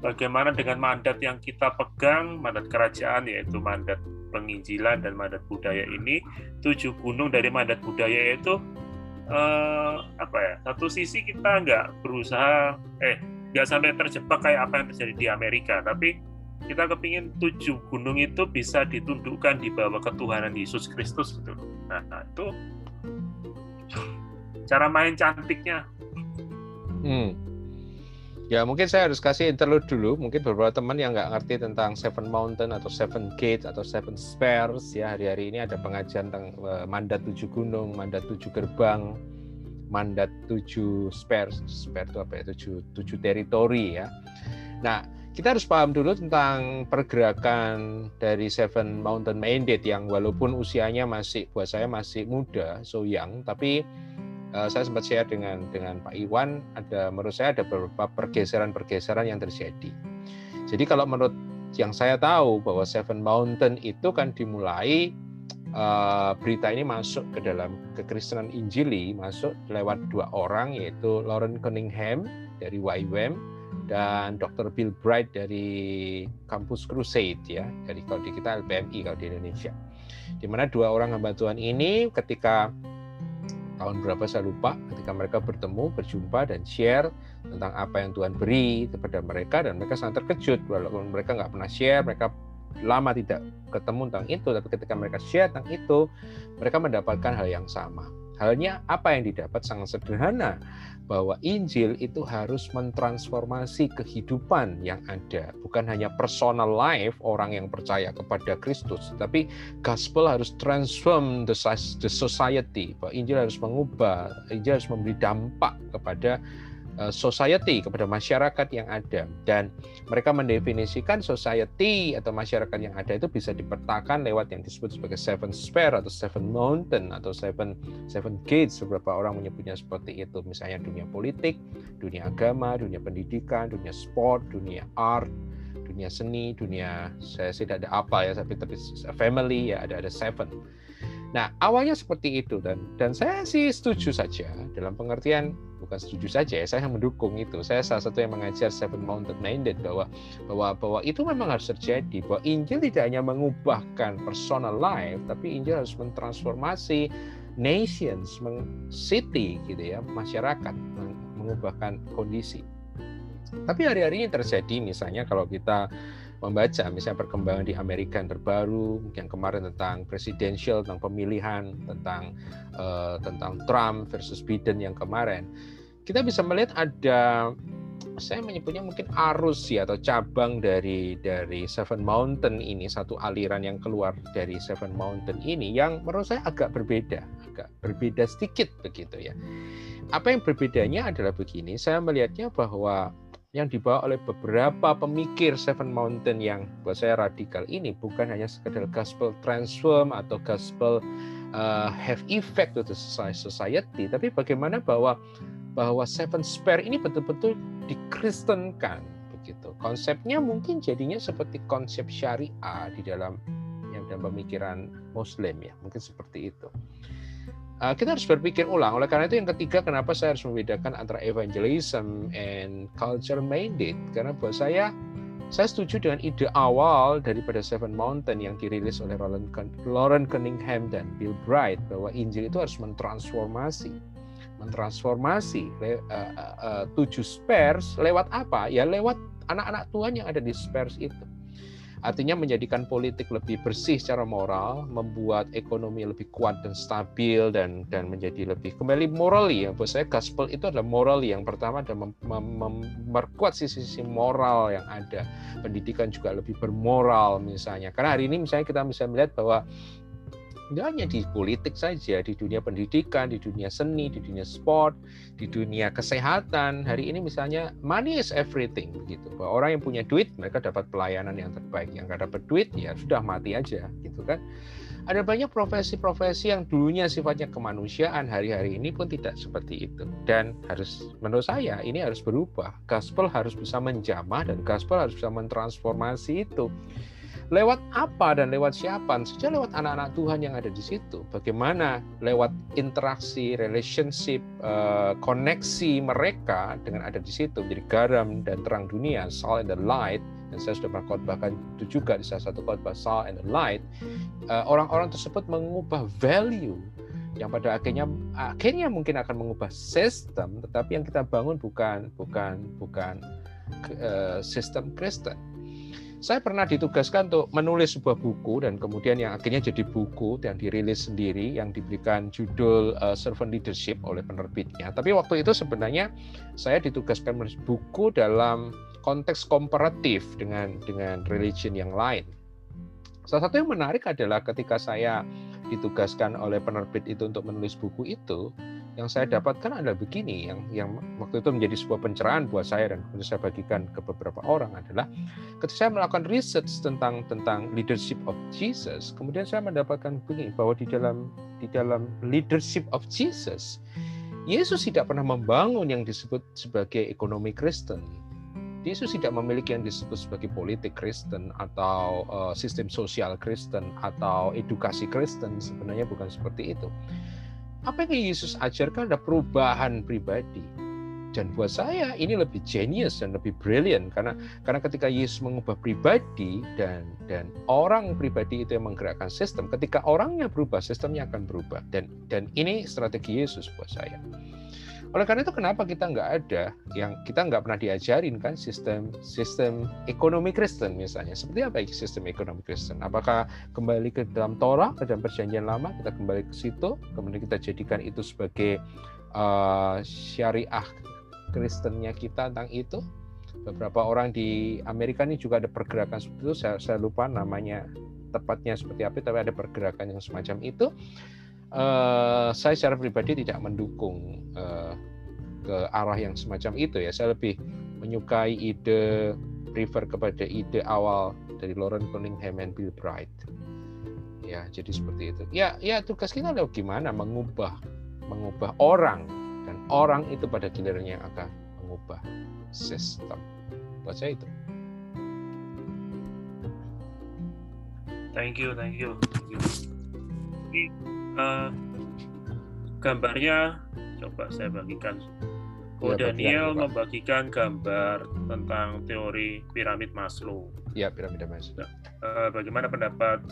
bagaimana dengan mandat yang kita pegang, mandat kerajaan yaitu mandat penginjilan dan mandat budaya ini, tujuh gunung dari mandat budaya itu eh, apa ya? Satu sisi kita nggak berusaha, eh nggak sampai terjebak kayak apa yang terjadi di Amerika tapi kita kepingin tujuh gunung itu bisa ditundukkan di bawah ketuhanan Yesus Kristus gitu nah, itu cara main cantiknya. Hmm. Ya mungkin saya harus kasih interlude dulu. Mungkin beberapa teman yang nggak ngerti tentang Seven Mountain atau Seven Gates atau Seven Spheres ya hari-hari ini ada pengajian tentang uh, mandat tujuh gunung, mandat tujuh gerbang, mandat tujuh spare spare itu apa ya? Tujuh tujuh teritori ya. Nah kita harus paham dulu tentang pergerakan dari Seven Mountain Mandate yang walaupun usianya masih buat saya masih muda, so young, tapi uh, saya sempat share dengan dengan Pak Iwan ada menurut saya ada beberapa pergeseran-pergeseran yang terjadi. Jadi kalau menurut yang saya tahu bahwa Seven Mountain itu kan dimulai uh, berita ini masuk ke dalam kekristenan Injili masuk lewat dua orang yaitu Lauren Cunningham dari YWAM dan Dr. Bill Bright dari kampus Crusade ya dari kalau di kita LPMI kalau di Indonesia di mana dua orang hamba Tuhan ini ketika tahun berapa saya lupa ketika mereka bertemu berjumpa dan share tentang apa yang Tuhan beri kepada mereka dan mereka sangat terkejut walaupun mereka nggak pernah share mereka lama tidak ketemu tentang itu, tapi ketika mereka share tentang itu, mereka mendapatkan hal yang sama. Halnya apa yang didapat sangat sederhana, bahwa Injil itu harus mentransformasi kehidupan yang ada, bukan hanya personal life orang yang percaya kepada Kristus, tapi gospel harus transform the society, bahwa Injil harus mengubah, Injil harus memberi dampak kepada society kepada masyarakat yang ada. Dan mereka mendefinisikan society atau masyarakat yang ada itu bisa dipetakan lewat yang disebut sebagai seven sphere atau seven mountain atau seven seven gates. Beberapa orang menyebutnya seperti itu. Misalnya dunia politik dunia agama dunia pendidikan dunia sport dunia art dunia seni dunia saya tidak ada apa ya tapi tapi family ya ada ada seven Nah, awalnya seperti itu dan dan saya sih setuju saja dalam pengertian bukan setuju saja ya, saya mendukung itu. Saya salah satu yang mengajar Seven Mountain Minded bahwa bahwa bahwa itu memang harus terjadi. Bahwa Injil tidak hanya mengubahkan personal life, tapi Injil harus mentransformasi nations, city gitu ya, masyarakat, mengubahkan kondisi. Tapi hari-hari ini terjadi misalnya kalau kita membaca misalnya perkembangan di Amerika yang terbaru yang kemarin tentang presidential tentang pemilihan tentang uh, tentang Trump versus Biden yang kemarin. Kita bisa melihat ada saya menyebutnya mungkin arus ya atau cabang dari dari Seven Mountain ini satu aliran yang keluar dari Seven Mountain ini yang menurut saya agak berbeda agak berbeda sedikit begitu ya. Apa yang berbedanya adalah begini saya melihatnya bahwa yang dibawa oleh beberapa pemikir Seven Mountain yang buat saya radikal ini bukan hanya sekedar gospel transform atau gospel uh, have effect to the society tapi bagaimana bahwa bahwa Seven Spare ini betul-betul dikristenkan begitu. Konsepnya mungkin jadinya seperti konsep syariah di dalam yang dalam pemikiran Muslim ya, mungkin seperti itu. Uh, kita harus berpikir ulang. Oleh karena itu yang ketiga, kenapa saya harus membedakan antara evangelism and culture mandate? Karena buat saya, saya setuju dengan ide awal daripada Seven Mountain yang dirilis oleh Lauren Cunningham dan Bill Bright bahwa Injil itu harus mentransformasi mentransformasi le, uh, uh, tujuh spares lewat apa? Ya lewat anak-anak Tuhan yang ada di spares itu. Artinya menjadikan politik lebih bersih secara moral, membuat ekonomi lebih kuat dan stabil dan dan menjadi lebih kembali moral ya. Buat saya gospel itu adalah moral yang pertama dan mem, mem, memperkuat sisi-sisi moral yang ada. Pendidikan juga lebih bermoral misalnya. Karena hari ini misalnya kita bisa melihat bahwa tidak hanya di politik saja, di dunia pendidikan, di dunia seni, di dunia sport, di dunia kesehatan. Hari ini misalnya money is everything begitu. Bahwa orang yang punya duit mereka dapat pelayanan yang terbaik. Yang nggak dapat duit ya sudah mati aja gitu kan. Ada banyak profesi-profesi yang dulunya sifatnya kemanusiaan hari-hari ini pun tidak seperti itu. Dan harus menurut saya ini harus berubah. Gospel harus bisa menjamah dan gospel harus bisa mentransformasi itu Lewat apa dan lewat siapa? Saja lewat anak-anak Tuhan yang ada di situ. Bagaimana lewat interaksi, relationship, uh, koneksi mereka dengan ada di situ menjadi garam dan terang dunia, salt and the light. Dan saya sudah pernah khotbahkan itu juga di salah satu khotbah salt and the light. eh, orang-orang tersebut mengubah value yang pada akhirnya akhirnya mungkin akan mengubah sistem, tetapi yang kita bangun bukan bukan bukan uh, sistem Kristen saya pernah ditugaskan untuk menulis sebuah buku dan kemudian yang akhirnya jadi buku dan dirilis sendiri yang diberikan judul uh, Servant Leadership oleh penerbitnya. Tapi waktu itu sebenarnya saya ditugaskan menulis buku dalam konteks komparatif dengan dengan religion yang lain. Salah satu yang menarik adalah ketika saya ditugaskan oleh penerbit itu untuk menulis buku itu, yang saya dapatkan adalah begini yang yang waktu itu menjadi sebuah pencerahan buat saya dan kemudian saya bagikan ke beberapa orang adalah ketika saya melakukan research tentang tentang leadership of Jesus kemudian saya mendapatkan begini bahwa di dalam di dalam leadership of Jesus Yesus tidak pernah membangun yang disebut sebagai ekonomi Kristen. Yesus tidak memiliki yang disebut sebagai politik Kristen atau uh, sistem sosial Kristen atau edukasi Kristen sebenarnya bukan seperti itu apa yang Yesus ajarkan ada perubahan pribadi. Dan buat saya ini lebih genius dan lebih brilliant karena karena ketika Yesus mengubah pribadi dan dan orang pribadi itu yang menggerakkan sistem, ketika orangnya berubah, sistemnya akan berubah. Dan dan ini strategi Yesus buat saya. Oleh karena itu kenapa kita nggak ada yang kita nggak pernah diajarin kan sistem sistem ekonomi Kristen misalnya. Seperti apa sistem ekonomi Kristen? Apakah kembali ke dalam Torah, ke dalam perjanjian lama, kita kembali ke situ, kemudian kita jadikan itu sebagai uh, syariah Kristennya kita tentang itu? Beberapa orang di Amerika ini juga ada pergerakan seperti itu, saya, saya lupa namanya tepatnya seperti apa, tapi ada pergerakan yang semacam itu uh, saya secara pribadi tidak mendukung uh, ke arah yang semacam itu ya. Saya lebih menyukai ide prefer kepada ide awal dari Lauren Cunningham and Bill Bright. Ya, jadi seperti itu. Ya, ya tugas kita adalah gimana mengubah mengubah orang dan orang itu pada gilirannya akan mengubah sistem. Buat saya itu. Thank you, thank you. Thank you uh, gambarnya coba saya bagikan. Oh, ya, Daniel ya, membagikan gambar tentang teori piramid Maslow. Ya, piramid Maslow. Uh, bagaimana pendapat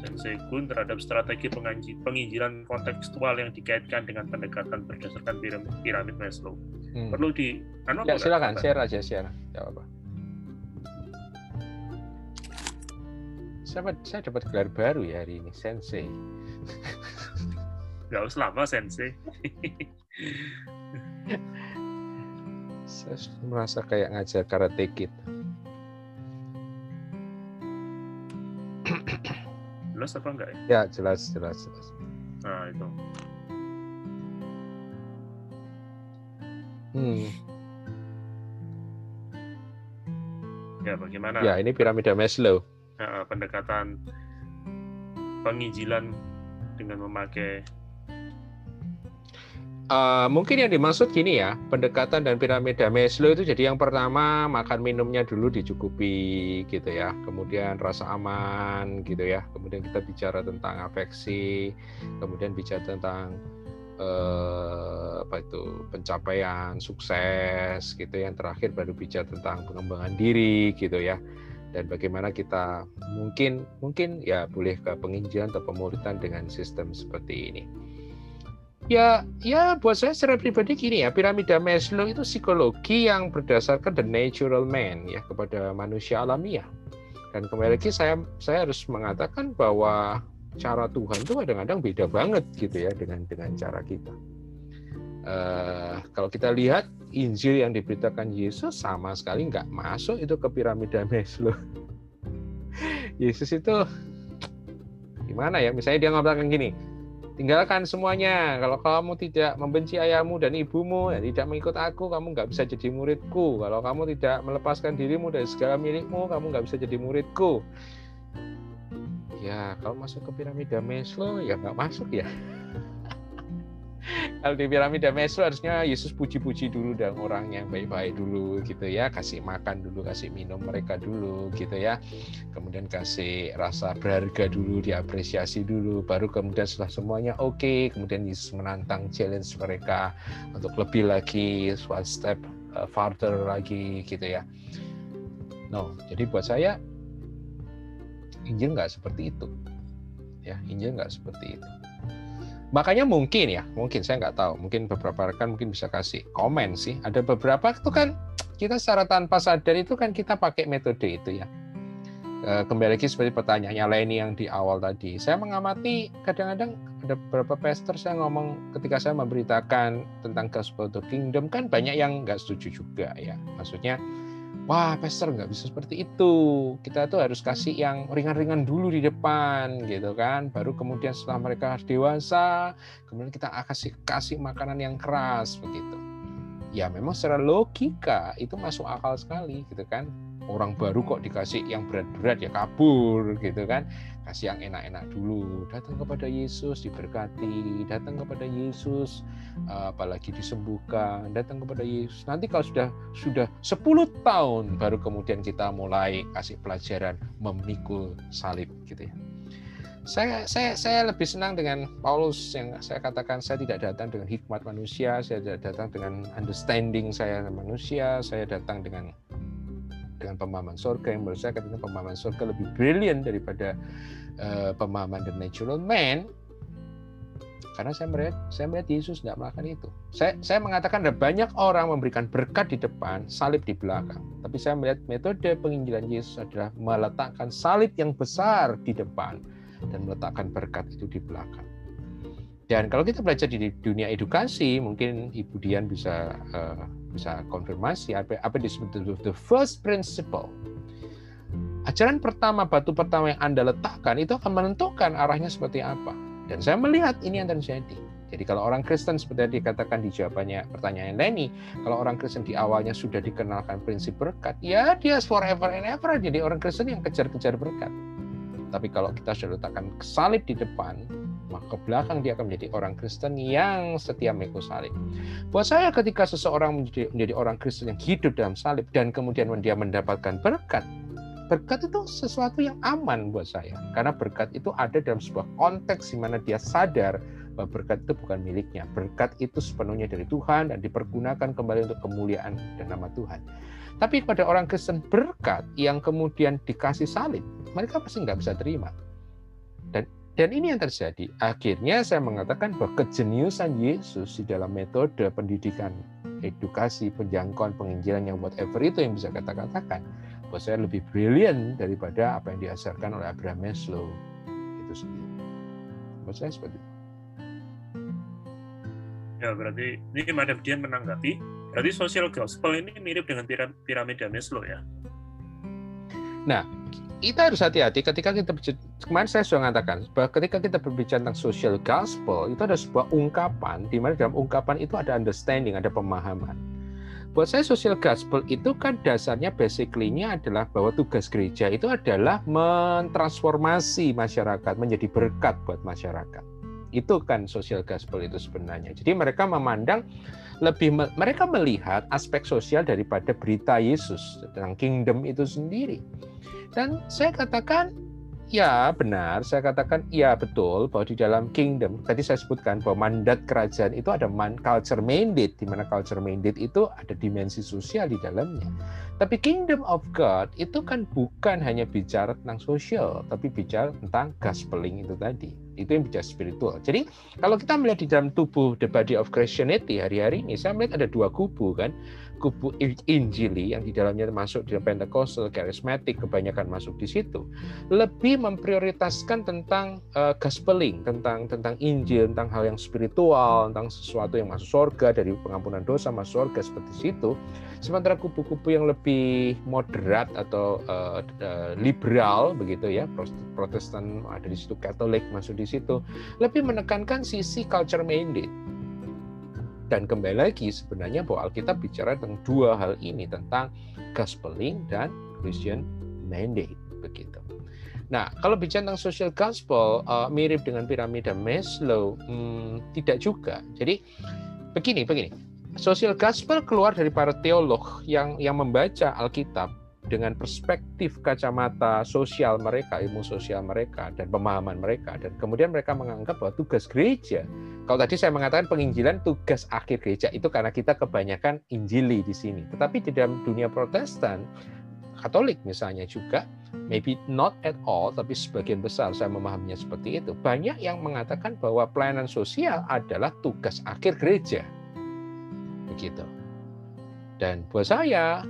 Sensei Gun terhadap strategi penginjilan kontekstual yang dikaitkan dengan pendekatan berdasarkan piramid, piramid Maslow? Hmm. Perlu di anu ya, silakan share aja share. Ya apa. saya, saya dapat gelar baru ya hari ini, sensei. Nggak usah lama sensei. saya merasa kayak ngajar karate kid. Jelas apa enggak ya? Ya jelas jelas jelas. Nah itu. Hmm. Ya bagaimana Ya ini piramida Maslow. eh, pendekatan penginjilan dengan memakai? Uh, mungkin yang dimaksud gini ya, pendekatan dan piramida Maslow itu jadi yang pertama makan minumnya dulu dicukupi gitu ya, kemudian rasa aman gitu ya, kemudian kita bicara tentang afeksi, kemudian bicara tentang uh, apa itu pencapaian sukses gitu, ya. yang terakhir baru bicara tentang pengembangan diri gitu ya, dan bagaimana kita mungkin mungkin ya boleh ke penginjilan atau pemuritan dengan sistem seperti ini. Ya, ya buat saya secara pribadi gini ya, piramida Maslow itu psikologi yang berdasarkan the natural man ya kepada manusia alamiah. Dan kembali lagi saya saya harus mengatakan bahwa cara Tuhan itu kadang-kadang beda banget gitu ya dengan dengan cara kita. Uh, kalau kita lihat Injil yang diberitakan Yesus sama sekali nggak masuk itu ke piramida Maslow. Yesus itu gimana ya? Misalnya dia ngomongkan gini, tinggalkan semuanya. Kalau kamu tidak membenci ayahmu dan ibumu, dan tidak mengikut aku, kamu nggak bisa jadi muridku. Kalau kamu tidak melepaskan dirimu dari segala milikmu, kamu nggak bisa jadi muridku. Ya, kalau masuk ke piramida Maslow, ya nggak masuk ya. Kalau di piramida Maslow harusnya Yesus puji-puji dulu dan orang yang baik-baik dulu gitu ya. Kasih makan dulu kasih minum mereka dulu gitu ya. Kemudian kasih rasa berharga dulu diapresiasi dulu. Baru kemudian setelah semuanya oke okay, kemudian Yesus menantang challenge mereka untuk lebih lagi one step uh, farther lagi gitu ya. No jadi buat saya Injil nggak seperti itu. Ya Injil nggak seperti itu makanya mungkin ya mungkin saya nggak tahu. Mungkin beberapa rekan mungkin bisa kasih komen sih. Ada beberapa itu kan kita secara tanpa sadar itu kan kita pakai metode itu ya. Kembali lagi seperti pertanyaannya Leni yang di awal tadi. Saya mengamati kadang-kadang ada beberapa pastor saya ngomong ketika saya memberitakan tentang gospel the kingdom kan banyak yang nggak setuju juga ya. Maksudnya wah pastor nggak bisa seperti itu. Kita tuh harus kasih yang ringan-ringan dulu di depan gitu kan. Baru kemudian setelah mereka dewasa kemudian kita kasih kasih makanan yang keras begitu. Ya memang secara logika itu masuk akal sekali gitu kan. Orang baru kok dikasih yang berat-berat ya kabur gitu kan kasih yang enak-enak dulu. Datang kepada Yesus diberkati. Datang kepada Yesus apalagi disembuhkan. Datang kepada Yesus. Nanti kalau sudah sudah 10 tahun baru kemudian kita mulai kasih pelajaran memikul salib gitu ya. Saya saya saya lebih senang dengan Paulus yang saya katakan saya tidak datang dengan hikmat manusia saya tidak datang dengan understanding saya manusia saya datang dengan dengan pemahaman surga yang menurut saya katanya pemahaman surga lebih brilliant daripada uh, pemahaman the natural man karena saya melihat saya melihat Yesus tidak melakukan itu. Saya saya mengatakan ada banyak orang memberikan berkat di depan, salib di belakang. Tapi saya melihat metode penginjilan Yesus adalah meletakkan salib yang besar di depan dan meletakkan berkat itu di belakang. Dan kalau kita belajar di dunia edukasi, mungkin Ibu Dian bisa uh, bisa konfirmasi apa apa disebut the first principle. Ajaran pertama, batu pertama yang Anda letakkan itu akan menentukan arahnya seperti apa. Dan saya melihat ini yang terjadi. Jadi kalau orang Kristen seperti yang dikatakan di jawabannya pertanyaan Lenny, kalau orang Kristen di awalnya sudah dikenalkan prinsip berkat, ya dia forever and ever jadi orang Kristen yang kejar-kejar berkat. Tapi kalau kita sudah letakkan salib di depan, maka ke belakang dia akan menjadi orang Kristen yang setia mengikut salib. Buat saya ketika seseorang menjadi, menjadi orang Kristen yang hidup dalam salib dan kemudian dia mendapatkan berkat, berkat itu sesuatu yang aman buat saya. Karena berkat itu ada dalam sebuah konteks di mana dia sadar bahwa berkat itu bukan miliknya. Berkat itu sepenuhnya dari Tuhan dan dipergunakan kembali untuk kemuliaan dan nama Tuhan. Tapi pada orang Kristen berkat yang kemudian dikasih salib, mereka pasti nggak bisa terima. Dan ini yang terjadi. Akhirnya saya mengatakan bahwa kejeniusan Yesus di dalam metode pendidikan, edukasi, penjangkauan, penginjilan yang whatever itu yang bisa kita katakan, buat saya lebih brilian daripada apa yang diajarkan oleh Abraham Maslow itu sendiri. Buat saya seperti itu. Ya berarti ini Madam Dian menanggapi. Berarti social gospel ini mirip dengan piram- piramida Maslow ya. kita harus hati-hati ketika kita kemarin saya sudah mengatakan bahwa ketika kita berbicara tentang social gospel itu ada sebuah ungkapan di mana dalam ungkapan itu ada understanding, ada pemahaman. Buat saya social gospel itu kan dasarnya basically-nya adalah bahwa tugas gereja itu adalah mentransformasi masyarakat menjadi berkat buat masyarakat. Itu kan social gospel itu sebenarnya. Jadi mereka memandang lebih mereka melihat aspek sosial daripada berita Yesus tentang kingdom itu sendiri. Dan saya katakan, ya benar, saya katakan ya betul bahwa di dalam kingdom, tadi saya sebutkan bahwa mandat kerajaan itu ada man, culture mandate, di mana culture mandate itu ada dimensi sosial di dalamnya. Tapi kingdom of God itu kan bukan hanya bicara tentang sosial, tapi bicara tentang gospeling itu tadi. Itu yang bicara spiritual. Jadi kalau kita melihat di dalam tubuh the body of Christianity hari-hari ini, saya melihat ada dua kubu kan kubu Injili yang di dalamnya masuk di Pentecostal, Charismatic, kebanyakan masuk di situ, lebih memprioritaskan tentang uh, gospeling, tentang tentang Injil, tentang hal yang spiritual, tentang sesuatu yang masuk surga dari pengampunan dosa masuk surga seperti situ. Sementara kubu-kubu yang lebih moderat atau uh, uh, liberal begitu ya, Protestan ada di situ, Katolik masuk di situ, lebih menekankan sisi culture mandate dan kembali lagi sebenarnya bahwa Alkitab bicara tentang dua hal ini tentang gospeling dan Christian mandate begitu. Nah, kalau bicara tentang social gospel uh, mirip dengan piramida Maslow, hmm, tidak juga. Jadi begini, begini. Social gospel keluar dari para teolog yang yang membaca Alkitab dengan perspektif kacamata sosial mereka, ilmu sosial mereka, dan pemahaman mereka. Dan kemudian mereka menganggap bahwa tugas gereja, kalau tadi saya mengatakan penginjilan tugas akhir gereja itu karena kita kebanyakan injili di sini. Tetapi di dalam dunia protestan, Katolik misalnya juga, maybe not at all, tapi sebagian besar saya memahaminya seperti itu. Banyak yang mengatakan bahwa pelayanan sosial adalah tugas akhir gereja. Begitu. Dan buat saya,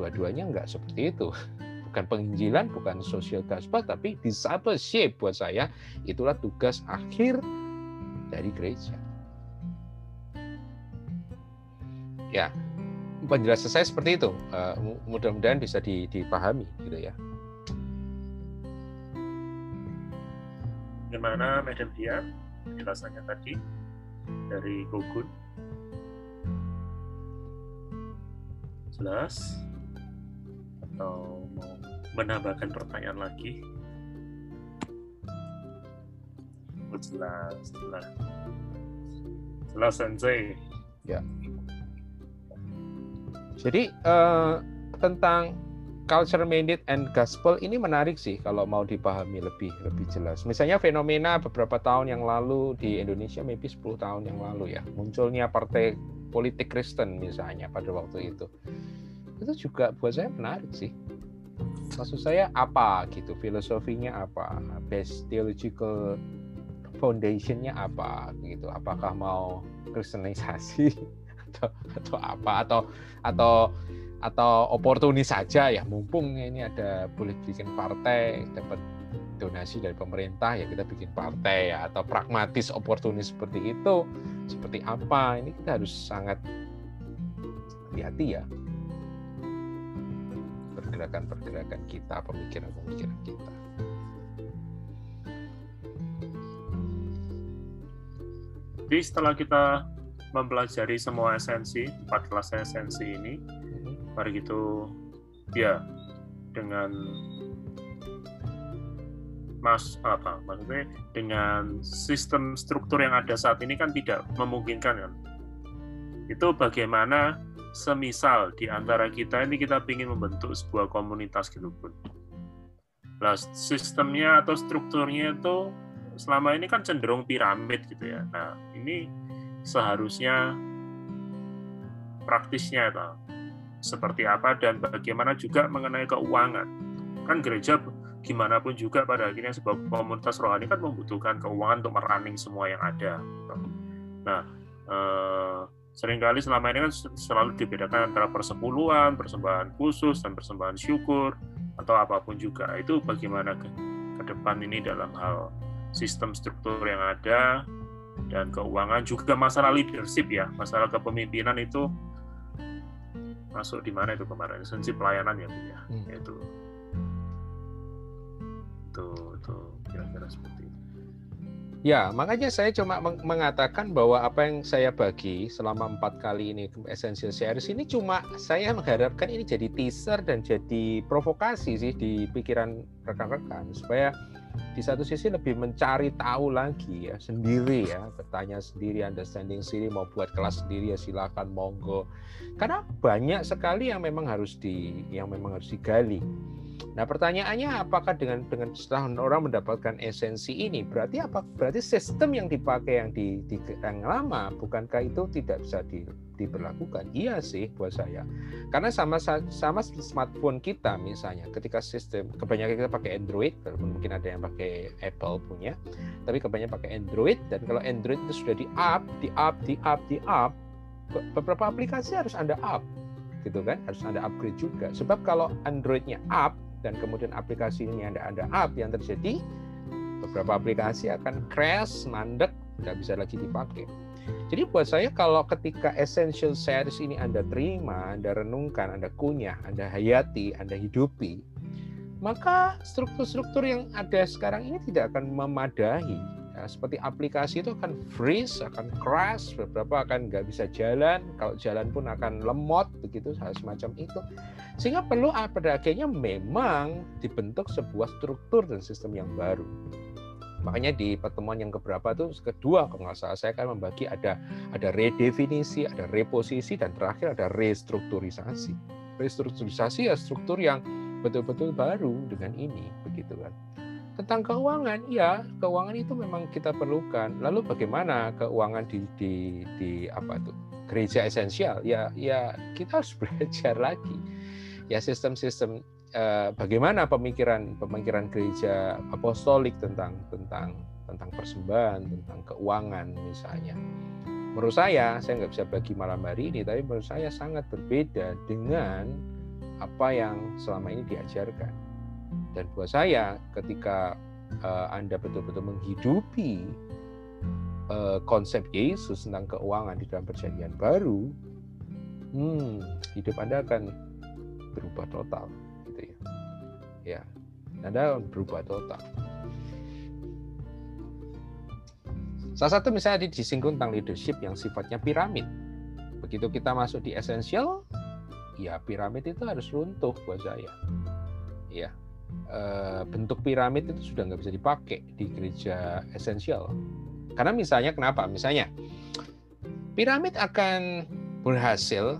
dua-duanya enggak seperti itu. Bukan penginjilan bukan social gospel tapi discipleship buat saya. Itulah tugas akhir dari gereja. Ya penjelasan saya seperti itu. Uh, mudah-mudahan bisa dipahami gitu ya. Gimana Madam Dian penjelasannya tadi dari Gogun. Jelas atau mau menambahkan pertanyaan lagi? Jelas, jelas. Jelas, Sensei. Ya. Jadi uh, tentang culture mandate and gospel ini menarik sih kalau mau dipahami lebih lebih jelas. Misalnya fenomena beberapa tahun yang lalu di Indonesia, maybe 10 tahun yang lalu ya, munculnya partai politik Kristen misalnya pada waktu itu itu juga buat saya menarik sih. Maksud saya apa gitu? Filosofinya apa? Base theological foundationnya apa gitu? Apakah mau kristenisasi atau atau apa? Atau atau atau oportunis saja? Ya mumpung ini ada boleh bikin partai dapat donasi dari pemerintah ya kita bikin partai ya. Atau pragmatis oportunis seperti itu. Seperti apa? Ini kita harus sangat hati-hati ya pergerakan-pergerakan kita, pemikiran-pemikiran kita. Jadi setelah kita mempelajari semua esensi, empat kelas esensi ini, mm-hmm. mari gitu, ya dengan mas apa maksudnya dengan sistem struktur yang ada saat ini kan tidak memungkinkan kan itu bagaimana semisal di antara kita ini kita ingin membentuk sebuah komunitas gitu pun. Nah, sistemnya atau strukturnya itu selama ini kan cenderung piramid gitu ya. Nah, ini seharusnya praktisnya itu seperti apa dan bagaimana juga mengenai keuangan. Kan gereja gimana pun juga pada akhirnya sebuah komunitas rohani kan membutuhkan keuangan untuk merunning semua yang ada. Nah, eh, sering kali selama ini kan selalu dibedakan antara persepuluhan, persembahan khusus, dan persembahan syukur, atau apa pun juga. Itu bagaimana ke, ke depan ini dalam hal sistem struktur yang ada, dan keuangan, juga masalah leadership ya, masalah kepemimpinan itu masuk di mana itu kemarin, esensi pelayanan ya Bu ya, hmm. yaitu itu, itu kira-kira seperti itu. Ya, makanya saya cuma mengatakan bahwa apa yang saya bagi selama empat kali ini Essential Series ini cuma saya mengharapkan ini jadi teaser dan jadi provokasi sih di pikiran rekan-rekan supaya di satu sisi lebih mencari tahu lagi ya sendiri ya bertanya sendiri understanding sendiri mau buat kelas sendiri ya silakan monggo. Karena banyak sekali yang memang harus di yang memang harus digali Nah pertanyaannya apakah dengan dengan setelah orang mendapatkan esensi ini berarti apa? Berarti sistem yang dipakai yang di, di yang lama bukankah itu tidak bisa di, diberlakukan? Iya sih buat saya. Karena sama sama smartphone kita misalnya ketika sistem kebanyakan kita pakai Android, mungkin ada yang pakai Apple punya, tapi kebanyakan pakai Android dan kalau Android itu sudah di up, di up, di up, di up, beberapa aplikasi harus anda up gitu kan harus ada upgrade juga sebab kalau Androidnya up dan kemudian aplikasi ini ada ada up yang terjadi beberapa aplikasi akan crash mandek nggak bisa lagi dipakai. Jadi buat saya kalau ketika essential series ini Anda terima, Anda renungkan, Anda kunyah, Anda hayati, Anda hidupi, maka struktur-struktur yang ada sekarang ini tidak akan memadahi Ya, seperti aplikasi itu akan freeze, akan crash, beberapa akan nggak bisa jalan, kalau jalan pun akan lemot, begitu hal semacam itu. Sehingga perlu ah, pada akhirnya memang dibentuk sebuah struktur dan sistem yang baru. Makanya di pertemuan yang keberapa itu kedua kalau nggak salah saya akan membagi ada ada redefinisi, ada reposisi dan terakhir ada restrukturisasi. Restrukturisasi ya struktur yang betul-betul baru dengan ini begitu kan. Tentang keuangan, ya keuangan itu memang kita perlukan. Lalu bagaimana keuangan di di, di apa tuh gereja esensial? Ya ya kita harus belajar lagi. Ya sistem-sistem eh, bagaimana pemikiran pemikiran gereja apostolik tentang tentang tentang persembahan, tentang keuangan misalnya. Menurut saya, saya nggak bisa bagi malam hari ini, tapi menurut saya sangat berbeda dengan apa yang selama ini diajarkan dan buat saya, ketika uh, Anda betul-betul menghidupi uh, konsep Yesus tentang keuangan di dalam perjanjian baru, hmm, hidup Anda akan berubah total, gitu ya. Ya, Anda berubah total. Salah satu misalnya disinggung tentang leadership yang sifatnya piramid. Begitu kita masuk di essential, ya piramid itu harus runtuh buat saya. Ya, bentuk piramid itu sudah nggak bisa dipakai di gereja esensial. Karena misalnya kenapa? Misalnya piramid akan berhasil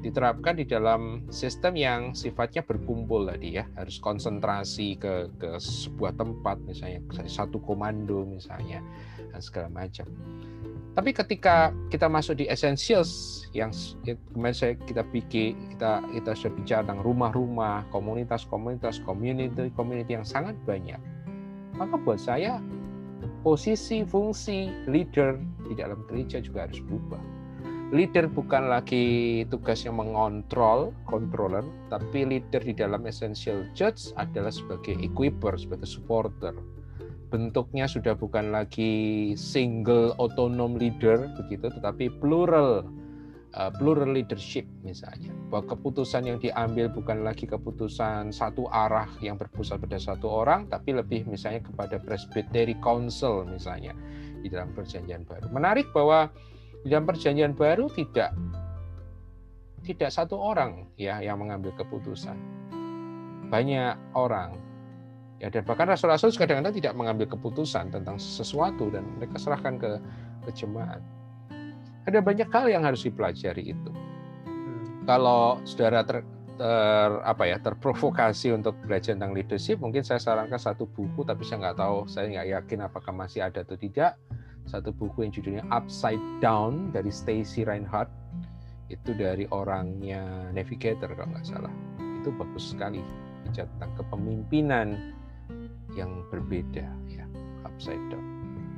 diterapkan di dalam sistem yang sifatnya berkumpul tadi ya harus konsentrasi ke ke sebuah tempat misalnya satu komando misalnya dan segala macam tapi ketika kita masuk di essentials yang kemarin saya kita pikir kita kita sudah bicara tentang rumah-rumah, komunitas-komunitas, community-community yang sangat banyak. Maka buat saya posisi fungsi leader di dalam gereja juga harus berubah. Leader bukan lagi tugasnya mengontrol, controller, tapi leader di dalam essential church adalah sebagai equiper, sebagai supporter, bentuknya sudah bukan lagi single autonom leader begitu tetapi plural uh, plural leadership misalnya. Bahwa keputusan yang diambil bukan lagi keputusan satu arah yang berpusat pada satu orang tapi lebih misalnya kepada presbytery council misalnya di dalam perjanjian baru. Menarik bahwa di dalam perjanjian baru tidak tidak satu orang ya yang mengambil keputusan. Banyak orang Ya, dan bahkan rasul-rasul kadang-kadang tidak mengambil keputusan tentang sesuatu dan mereka serahkan ke, ke jemaat. Ada banyak hal yang harus dipelajari itu. Hmm. Kalau saudara ter, ter apa ya terprovokasi untuk belajar tentang leadership, mungkin saya sarankan satu buku, tapi saya nggak tahu, saya nggak yakin apakah masih ada atau tidak. Satu buku yang judulnya Upside Down dari Stacy Reinhardt, itu dari orangnya Navigator kalau nggak salah. Itu bagus sekali bicara tentang kepemimpinan yang berbeda ya upside down.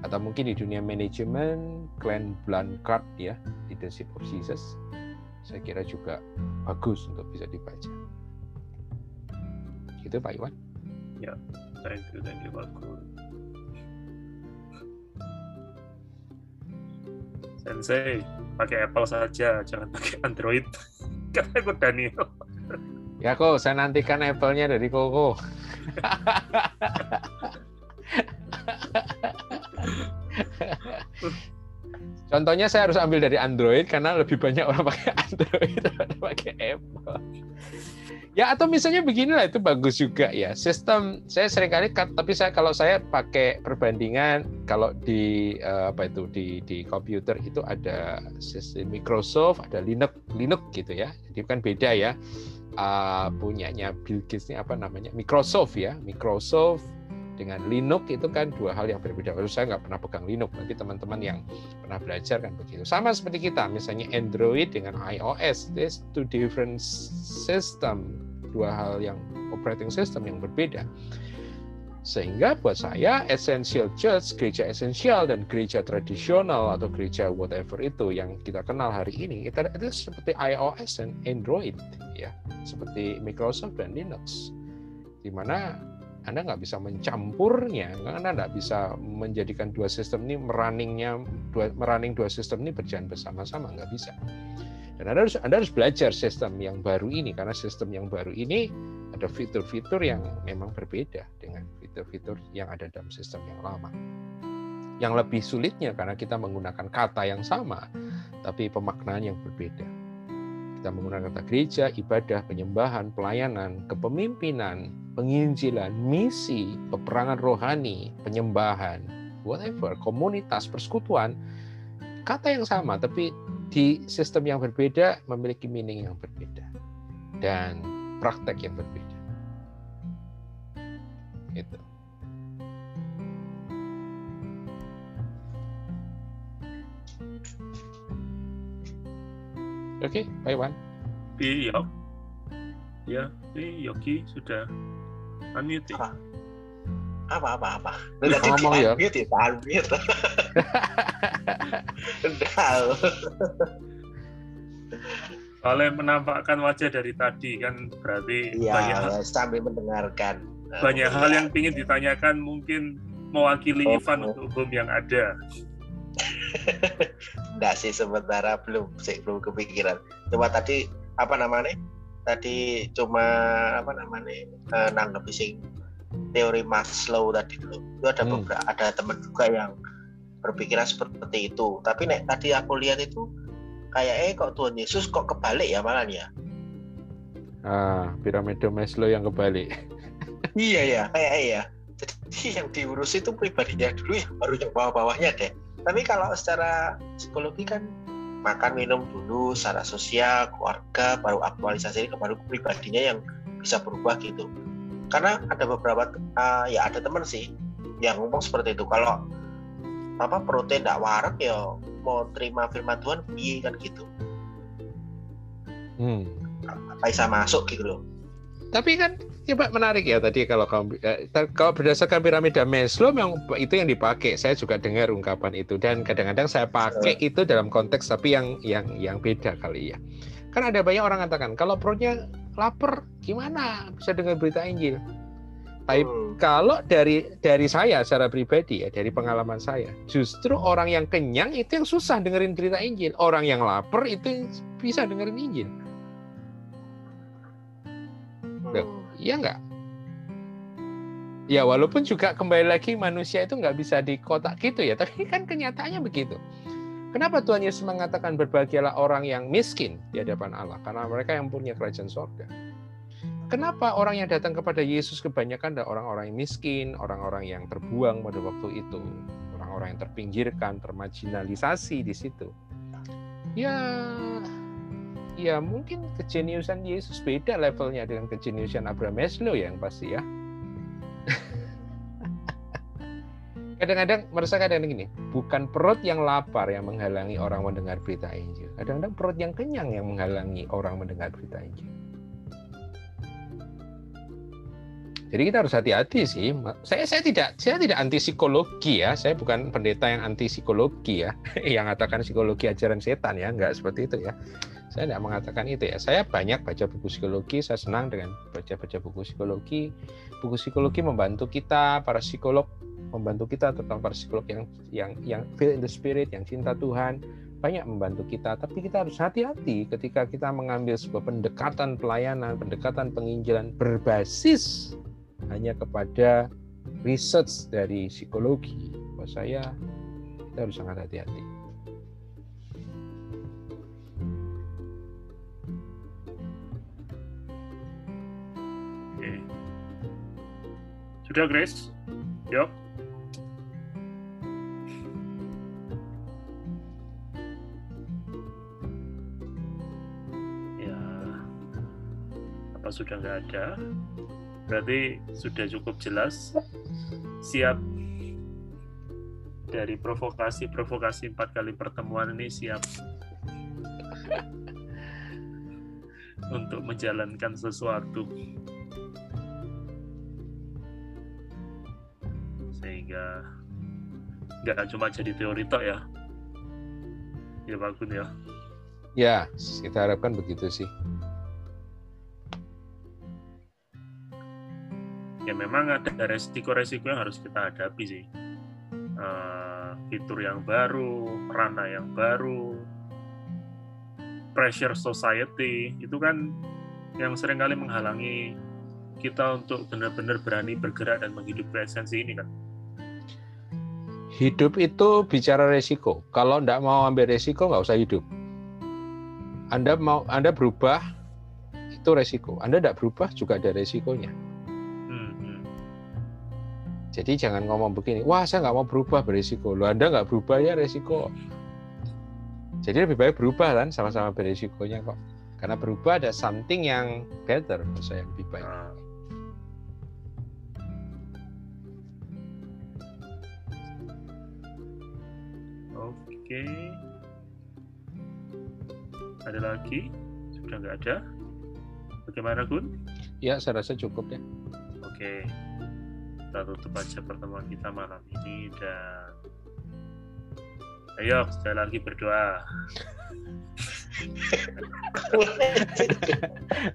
Atau mungkin di dunia manajemen Glenn Blanchard ya Leadership of Jesus saya kira juga bagus untuk bisa dibaca. Gitu Pak Iwan? Thank you thank you Pak Sensei pakai Apple saja jangan pakai Android. Kata ikut Daniel ya kok saya nantikan Apple-nya dari Koko Contohnya saya harus ambil dari Android karena lebih banyak orang pakai Android daripada pakai Apple. Ya atau misalnya beginilah itu bagus juga ya. Sistem saya sering kali tapi saya kalau saya pakai perbandingan kalau di eh, apa itu di di komputer itu ada sistem Microsoft, ada Linux Linux gitu ya. Jadi kan beda ya. Uh, punyanya Bill Gates ini apa namanya Microsoft ya Microsoft dengan Linux itu kan dua hal yang berbeda. Lalu saya nggak pernah pegang Linux, nanti teman-teman yang pernah belajar kan begitu. Sama seperti kita, misalnya Android dengan iOS, this two different system, dua hal yang operating system yang berbeda. Sehingga buat saya essential church, gereja esensial dan gereja tradisional atau gereja whatever itu yang kita kenal hari ini itu, itu seperti iOS dan Android ya, seperti Microsoft dan Linux. Di mana anda nggak bisa mencampurnya, Anda nggak bisa menjadikan dua sistem ini merunningnya, dua, merunning dua sistem ini berjalan bersama-sama, nggak bisa. Dan Anda harus, Anda harus belajar sistem yang baru ini, karena sistem yang baru ini ada fitur-fitur yang memang berbeda dengan fitur-fitur yang ada dalam sistem yang lama. Yang lebih sulitnya karena kita menggunakan kata yang sama, tapi pemaknaan yang berbeda. Kita menggunakan kata gereja, ibadah, penyembahan, pelayanan, kepemimpinan, penginjilan, misi, peperangan rohani, penyembahan, whatever, komunitas, persekutuan, kata yang sama tapi di sistem yang berbeda memiliki meaning yang berbeda dan praktek yang berbeda. Itu. Oke, okay, Pak Iwan. Iya. Ya, ini Yogi sudah unmute. Apa? Apa apa apa? Udah ngomong ya. Unmute ya, unmute. Udah. Soalnya menampakkan wajah dari tadi kan berarti Iya, banyak hal, sambil mendengarkan. banyak hal yang ingin ditanyakan mungkin mewakili Oh, Ivan oh. untuk hukum yang ada. Enggak sih sementara belum sih belum kepikiran. Cuma tadi apa namanya? Tadi cuma apa namanya? Eh, nanggepi sing teori Maslow tadi dulu. Itu ada Hmm. beberapa ada teman juga yang berpikiran seperti itu. Tapi nek tadi aku lihat itu kayak eh kok Tuhan Yesus kok kebalik ya malah ya. Ah, piramida Maslow yang kebalik. Iya ya, kayak eh ya. Jadi yang diurus itu pribadinya dulu ya, baru yang bawah-bawahnya deh. Tapi kalau secara psikologi kan makan minum dulu, secara sosial, keluarga, baru aktualisasi ke baru pribadinya yang bisa berubah gitu. Karena ada beberapa eh, ya ada teman sih yang ngomong seperti itu. Kalau apa protein tidak warak ya mau terima firman Tuhan piye kan gitu. Hmm. Apa bisa masuk gitu loh. Tapi kan coba menarik ya tadi kalau kamu eh, kalau berdasarkan piramida Maslow memang itu yang dipakai. Saya juga dengar ungkapan itu dan kadang-kadang saya pakai itu dalam konteks tapi yang yang yang beda kali ya. Kan ada banyak orang katakan kalau perutnya lapar gimana bisa dengar berita Injil. Tapi Hmm. kalau dari dari saya secara pribadi ya dari pengalaman saya justru orang yang kenyang itu yang susah dengerin berita Injil. Orang yang lapar itu yang bisa dengerin Injil. Hmm. Iya nggak? Ya walaupun juga kembali lagi manusia itu nggak bisa dikotak gitu ya, tapi kan kenyataannya begitu. Kenapa Tuhan Yesus mengatakan berbahagialah orang yang miskin di hadapan Allah? Karena mereka yang punya kerajaan sorga. Kenapa orang yang datang kepada Yesus kebanyakan adalah orang-orang yang miskin, orang-orang yang terbuang pada waktu itu, orang-orang yang terpinggirkan, termarginalisasi di situ. Ya, ya mungkin kejeniusan Yesus beda levelnya dengan kejeniusan Abraham Maslow ya yang pasti ya. Kadang-kadang merasa kadang gini, bukan perut yang lapar yang menghalangi orang mendengar berita Injil. Kadang-kadang perut yang kenyang yang menghalangi orang mendengar berita Injil. Jadi kita harus hati-hati sih. Saya saya tidak saya tidak anti psikologi ya. Saya bukan pendeta yang anti psikologi ya, yang mengatakan psikologi ajaran setan ya, nggak seperti itu ya. Saya tidak mengatakan itu ya. Saya banyak baca buku psikologi, saya senang dengan baca-baca buku psikologi. Buku psikologi membantu kita para psikolog membantu kita tentang para psikolog yang yang yang feel in the spirit, yang cinta Tuhan, banyak membantu kita, tapi kita harus hati-hati ketika kita mengambil sebuah pendekatan pelayanan, pendekatan penginjilan berbasis hanya kepada research dari psikologi. Buat saya, kita harus sangat hati-hati. Grace? Yuk. Ya, apa sudah nggak ada? Berarti sudah cukup jelas. Siap dari provokasi-provokasi empat kali pertemuan ini siap untuk menjalankan sesuatu sehingga nggak cuma jadi teori tok ya. Ya Pak Gun ya. Ya, kita harapkan begitu sih. ya memang ada resiko-resiko yang harus kita hadapi sih. Eh, fitur yang baru ranah yang baru pressure society itu kan yang sering kali menghalangi kita untuk benar-benar berani bergerak dan menghidupi esensi ini kan Hidup itu bicara resiko. Kalau tidak mau ambil resiko, nggak usah hidup. Anda mau Anda berubah itu resiko. Anda tidak berubah juga ada resikonya. Hmm, hmm. Jadi jangan ngomong begini, wah saya nggak mau berubah beresiko. Lo Anda nggak berubah ya resiko. Jadi lebih baik berubah kan, sama-sama beresikonya kok. Karena berubah ada something yang better, menurut saya lebih baik. Oke. Ada lagi? Sudah nggak ada? Bagaimana Gun? Ya, saya rasa cukup ya. Oke. Kita tutup aja pertemuan kita malam ini dan ayo sekali lagi berdoa.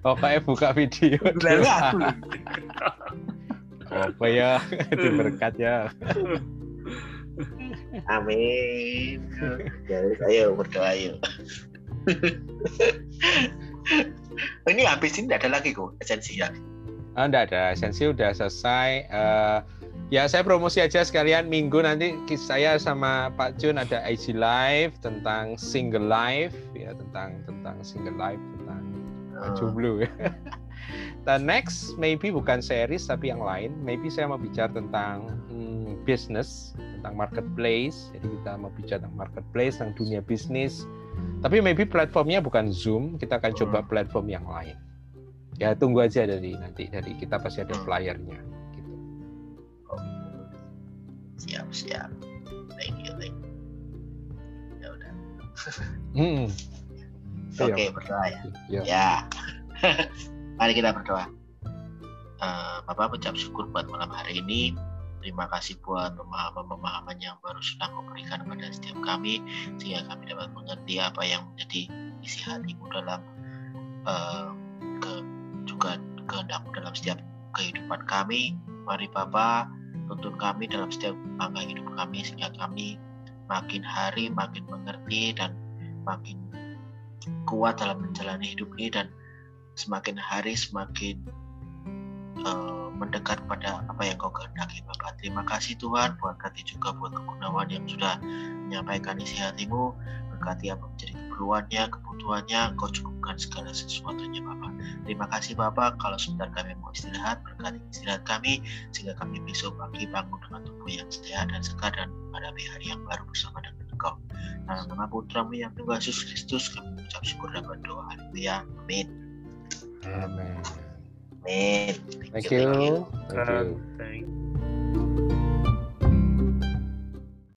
Pokoknya buka video. Lalu aku. Apa ya? Diberkat ya. Amin. Jadi ayo berdoa yuk. ini habis ini tidak ada lagi kok esensi ya. Ah, enggak ada. Esensi udah selesai. Eh, ya saya promosi aja sekalian minggu nanti saya sama Pak Jun ada IG live tentang single life ya tentang tentang single life tentang Oh. jomblo ya. Dan next maybe bukan series tapi yang lain. Maybe saya mau bicara tentang hmm, business, tentang marketplace. Jadi kita mau bicara tentang marketplace, tentang dunia bisnis. Tapi maybe platformnya bukan Zoom, kita akan coba platform yang lain. Ya tunggu aja dari nanti dari kita pasti ada flyernya. Gitu. Siap siap. Thank you thank you. Ya udah. Hmm. Oke Iya. berdoa ya. Ya. Mari kita berdoa. Eh, Bapak ucap syukur buat malam hari ini. Terima kasih buat pemahaman-pemahaman yang baru sudah kau berikan kepada setiap kami sehingga kami dapat mengerti apa yang menjadi isi hatimu dalam eh, ke, juga kehendakmu dalam setiap kehidupan kami. Mari Bapak tuntun kami dalam setiap langkah hidup kami sehingga kami makin hari makin mengerti dan makin kuat dalam menjalani hidup ini dan semakin hari semakin eh, mendekat pada apa yang kau kehendaki Bapak. Terima kasih Tuhan, berkati juga buat kegunawan yang sudah menyampaikan isi hatimu, berkati apa menjadi keperluannya, kebutuhannya, kau cukupkan segala sesuatunya Bapak. Terima kasih Bapak, kalau sebentar kami mau istirahat, berkati istirahat kami, sehingga kami besok pagi bangun dengan tubuh yang sehat dan segar dan menghadapi hari yang baru bersama dengan Engkau. Dalam nama putramu yang Tuhan Yesus Kristus, kami mengucap syukur dan berdoa. Amin. Amen. Amin. Thank you. Thank you. Thank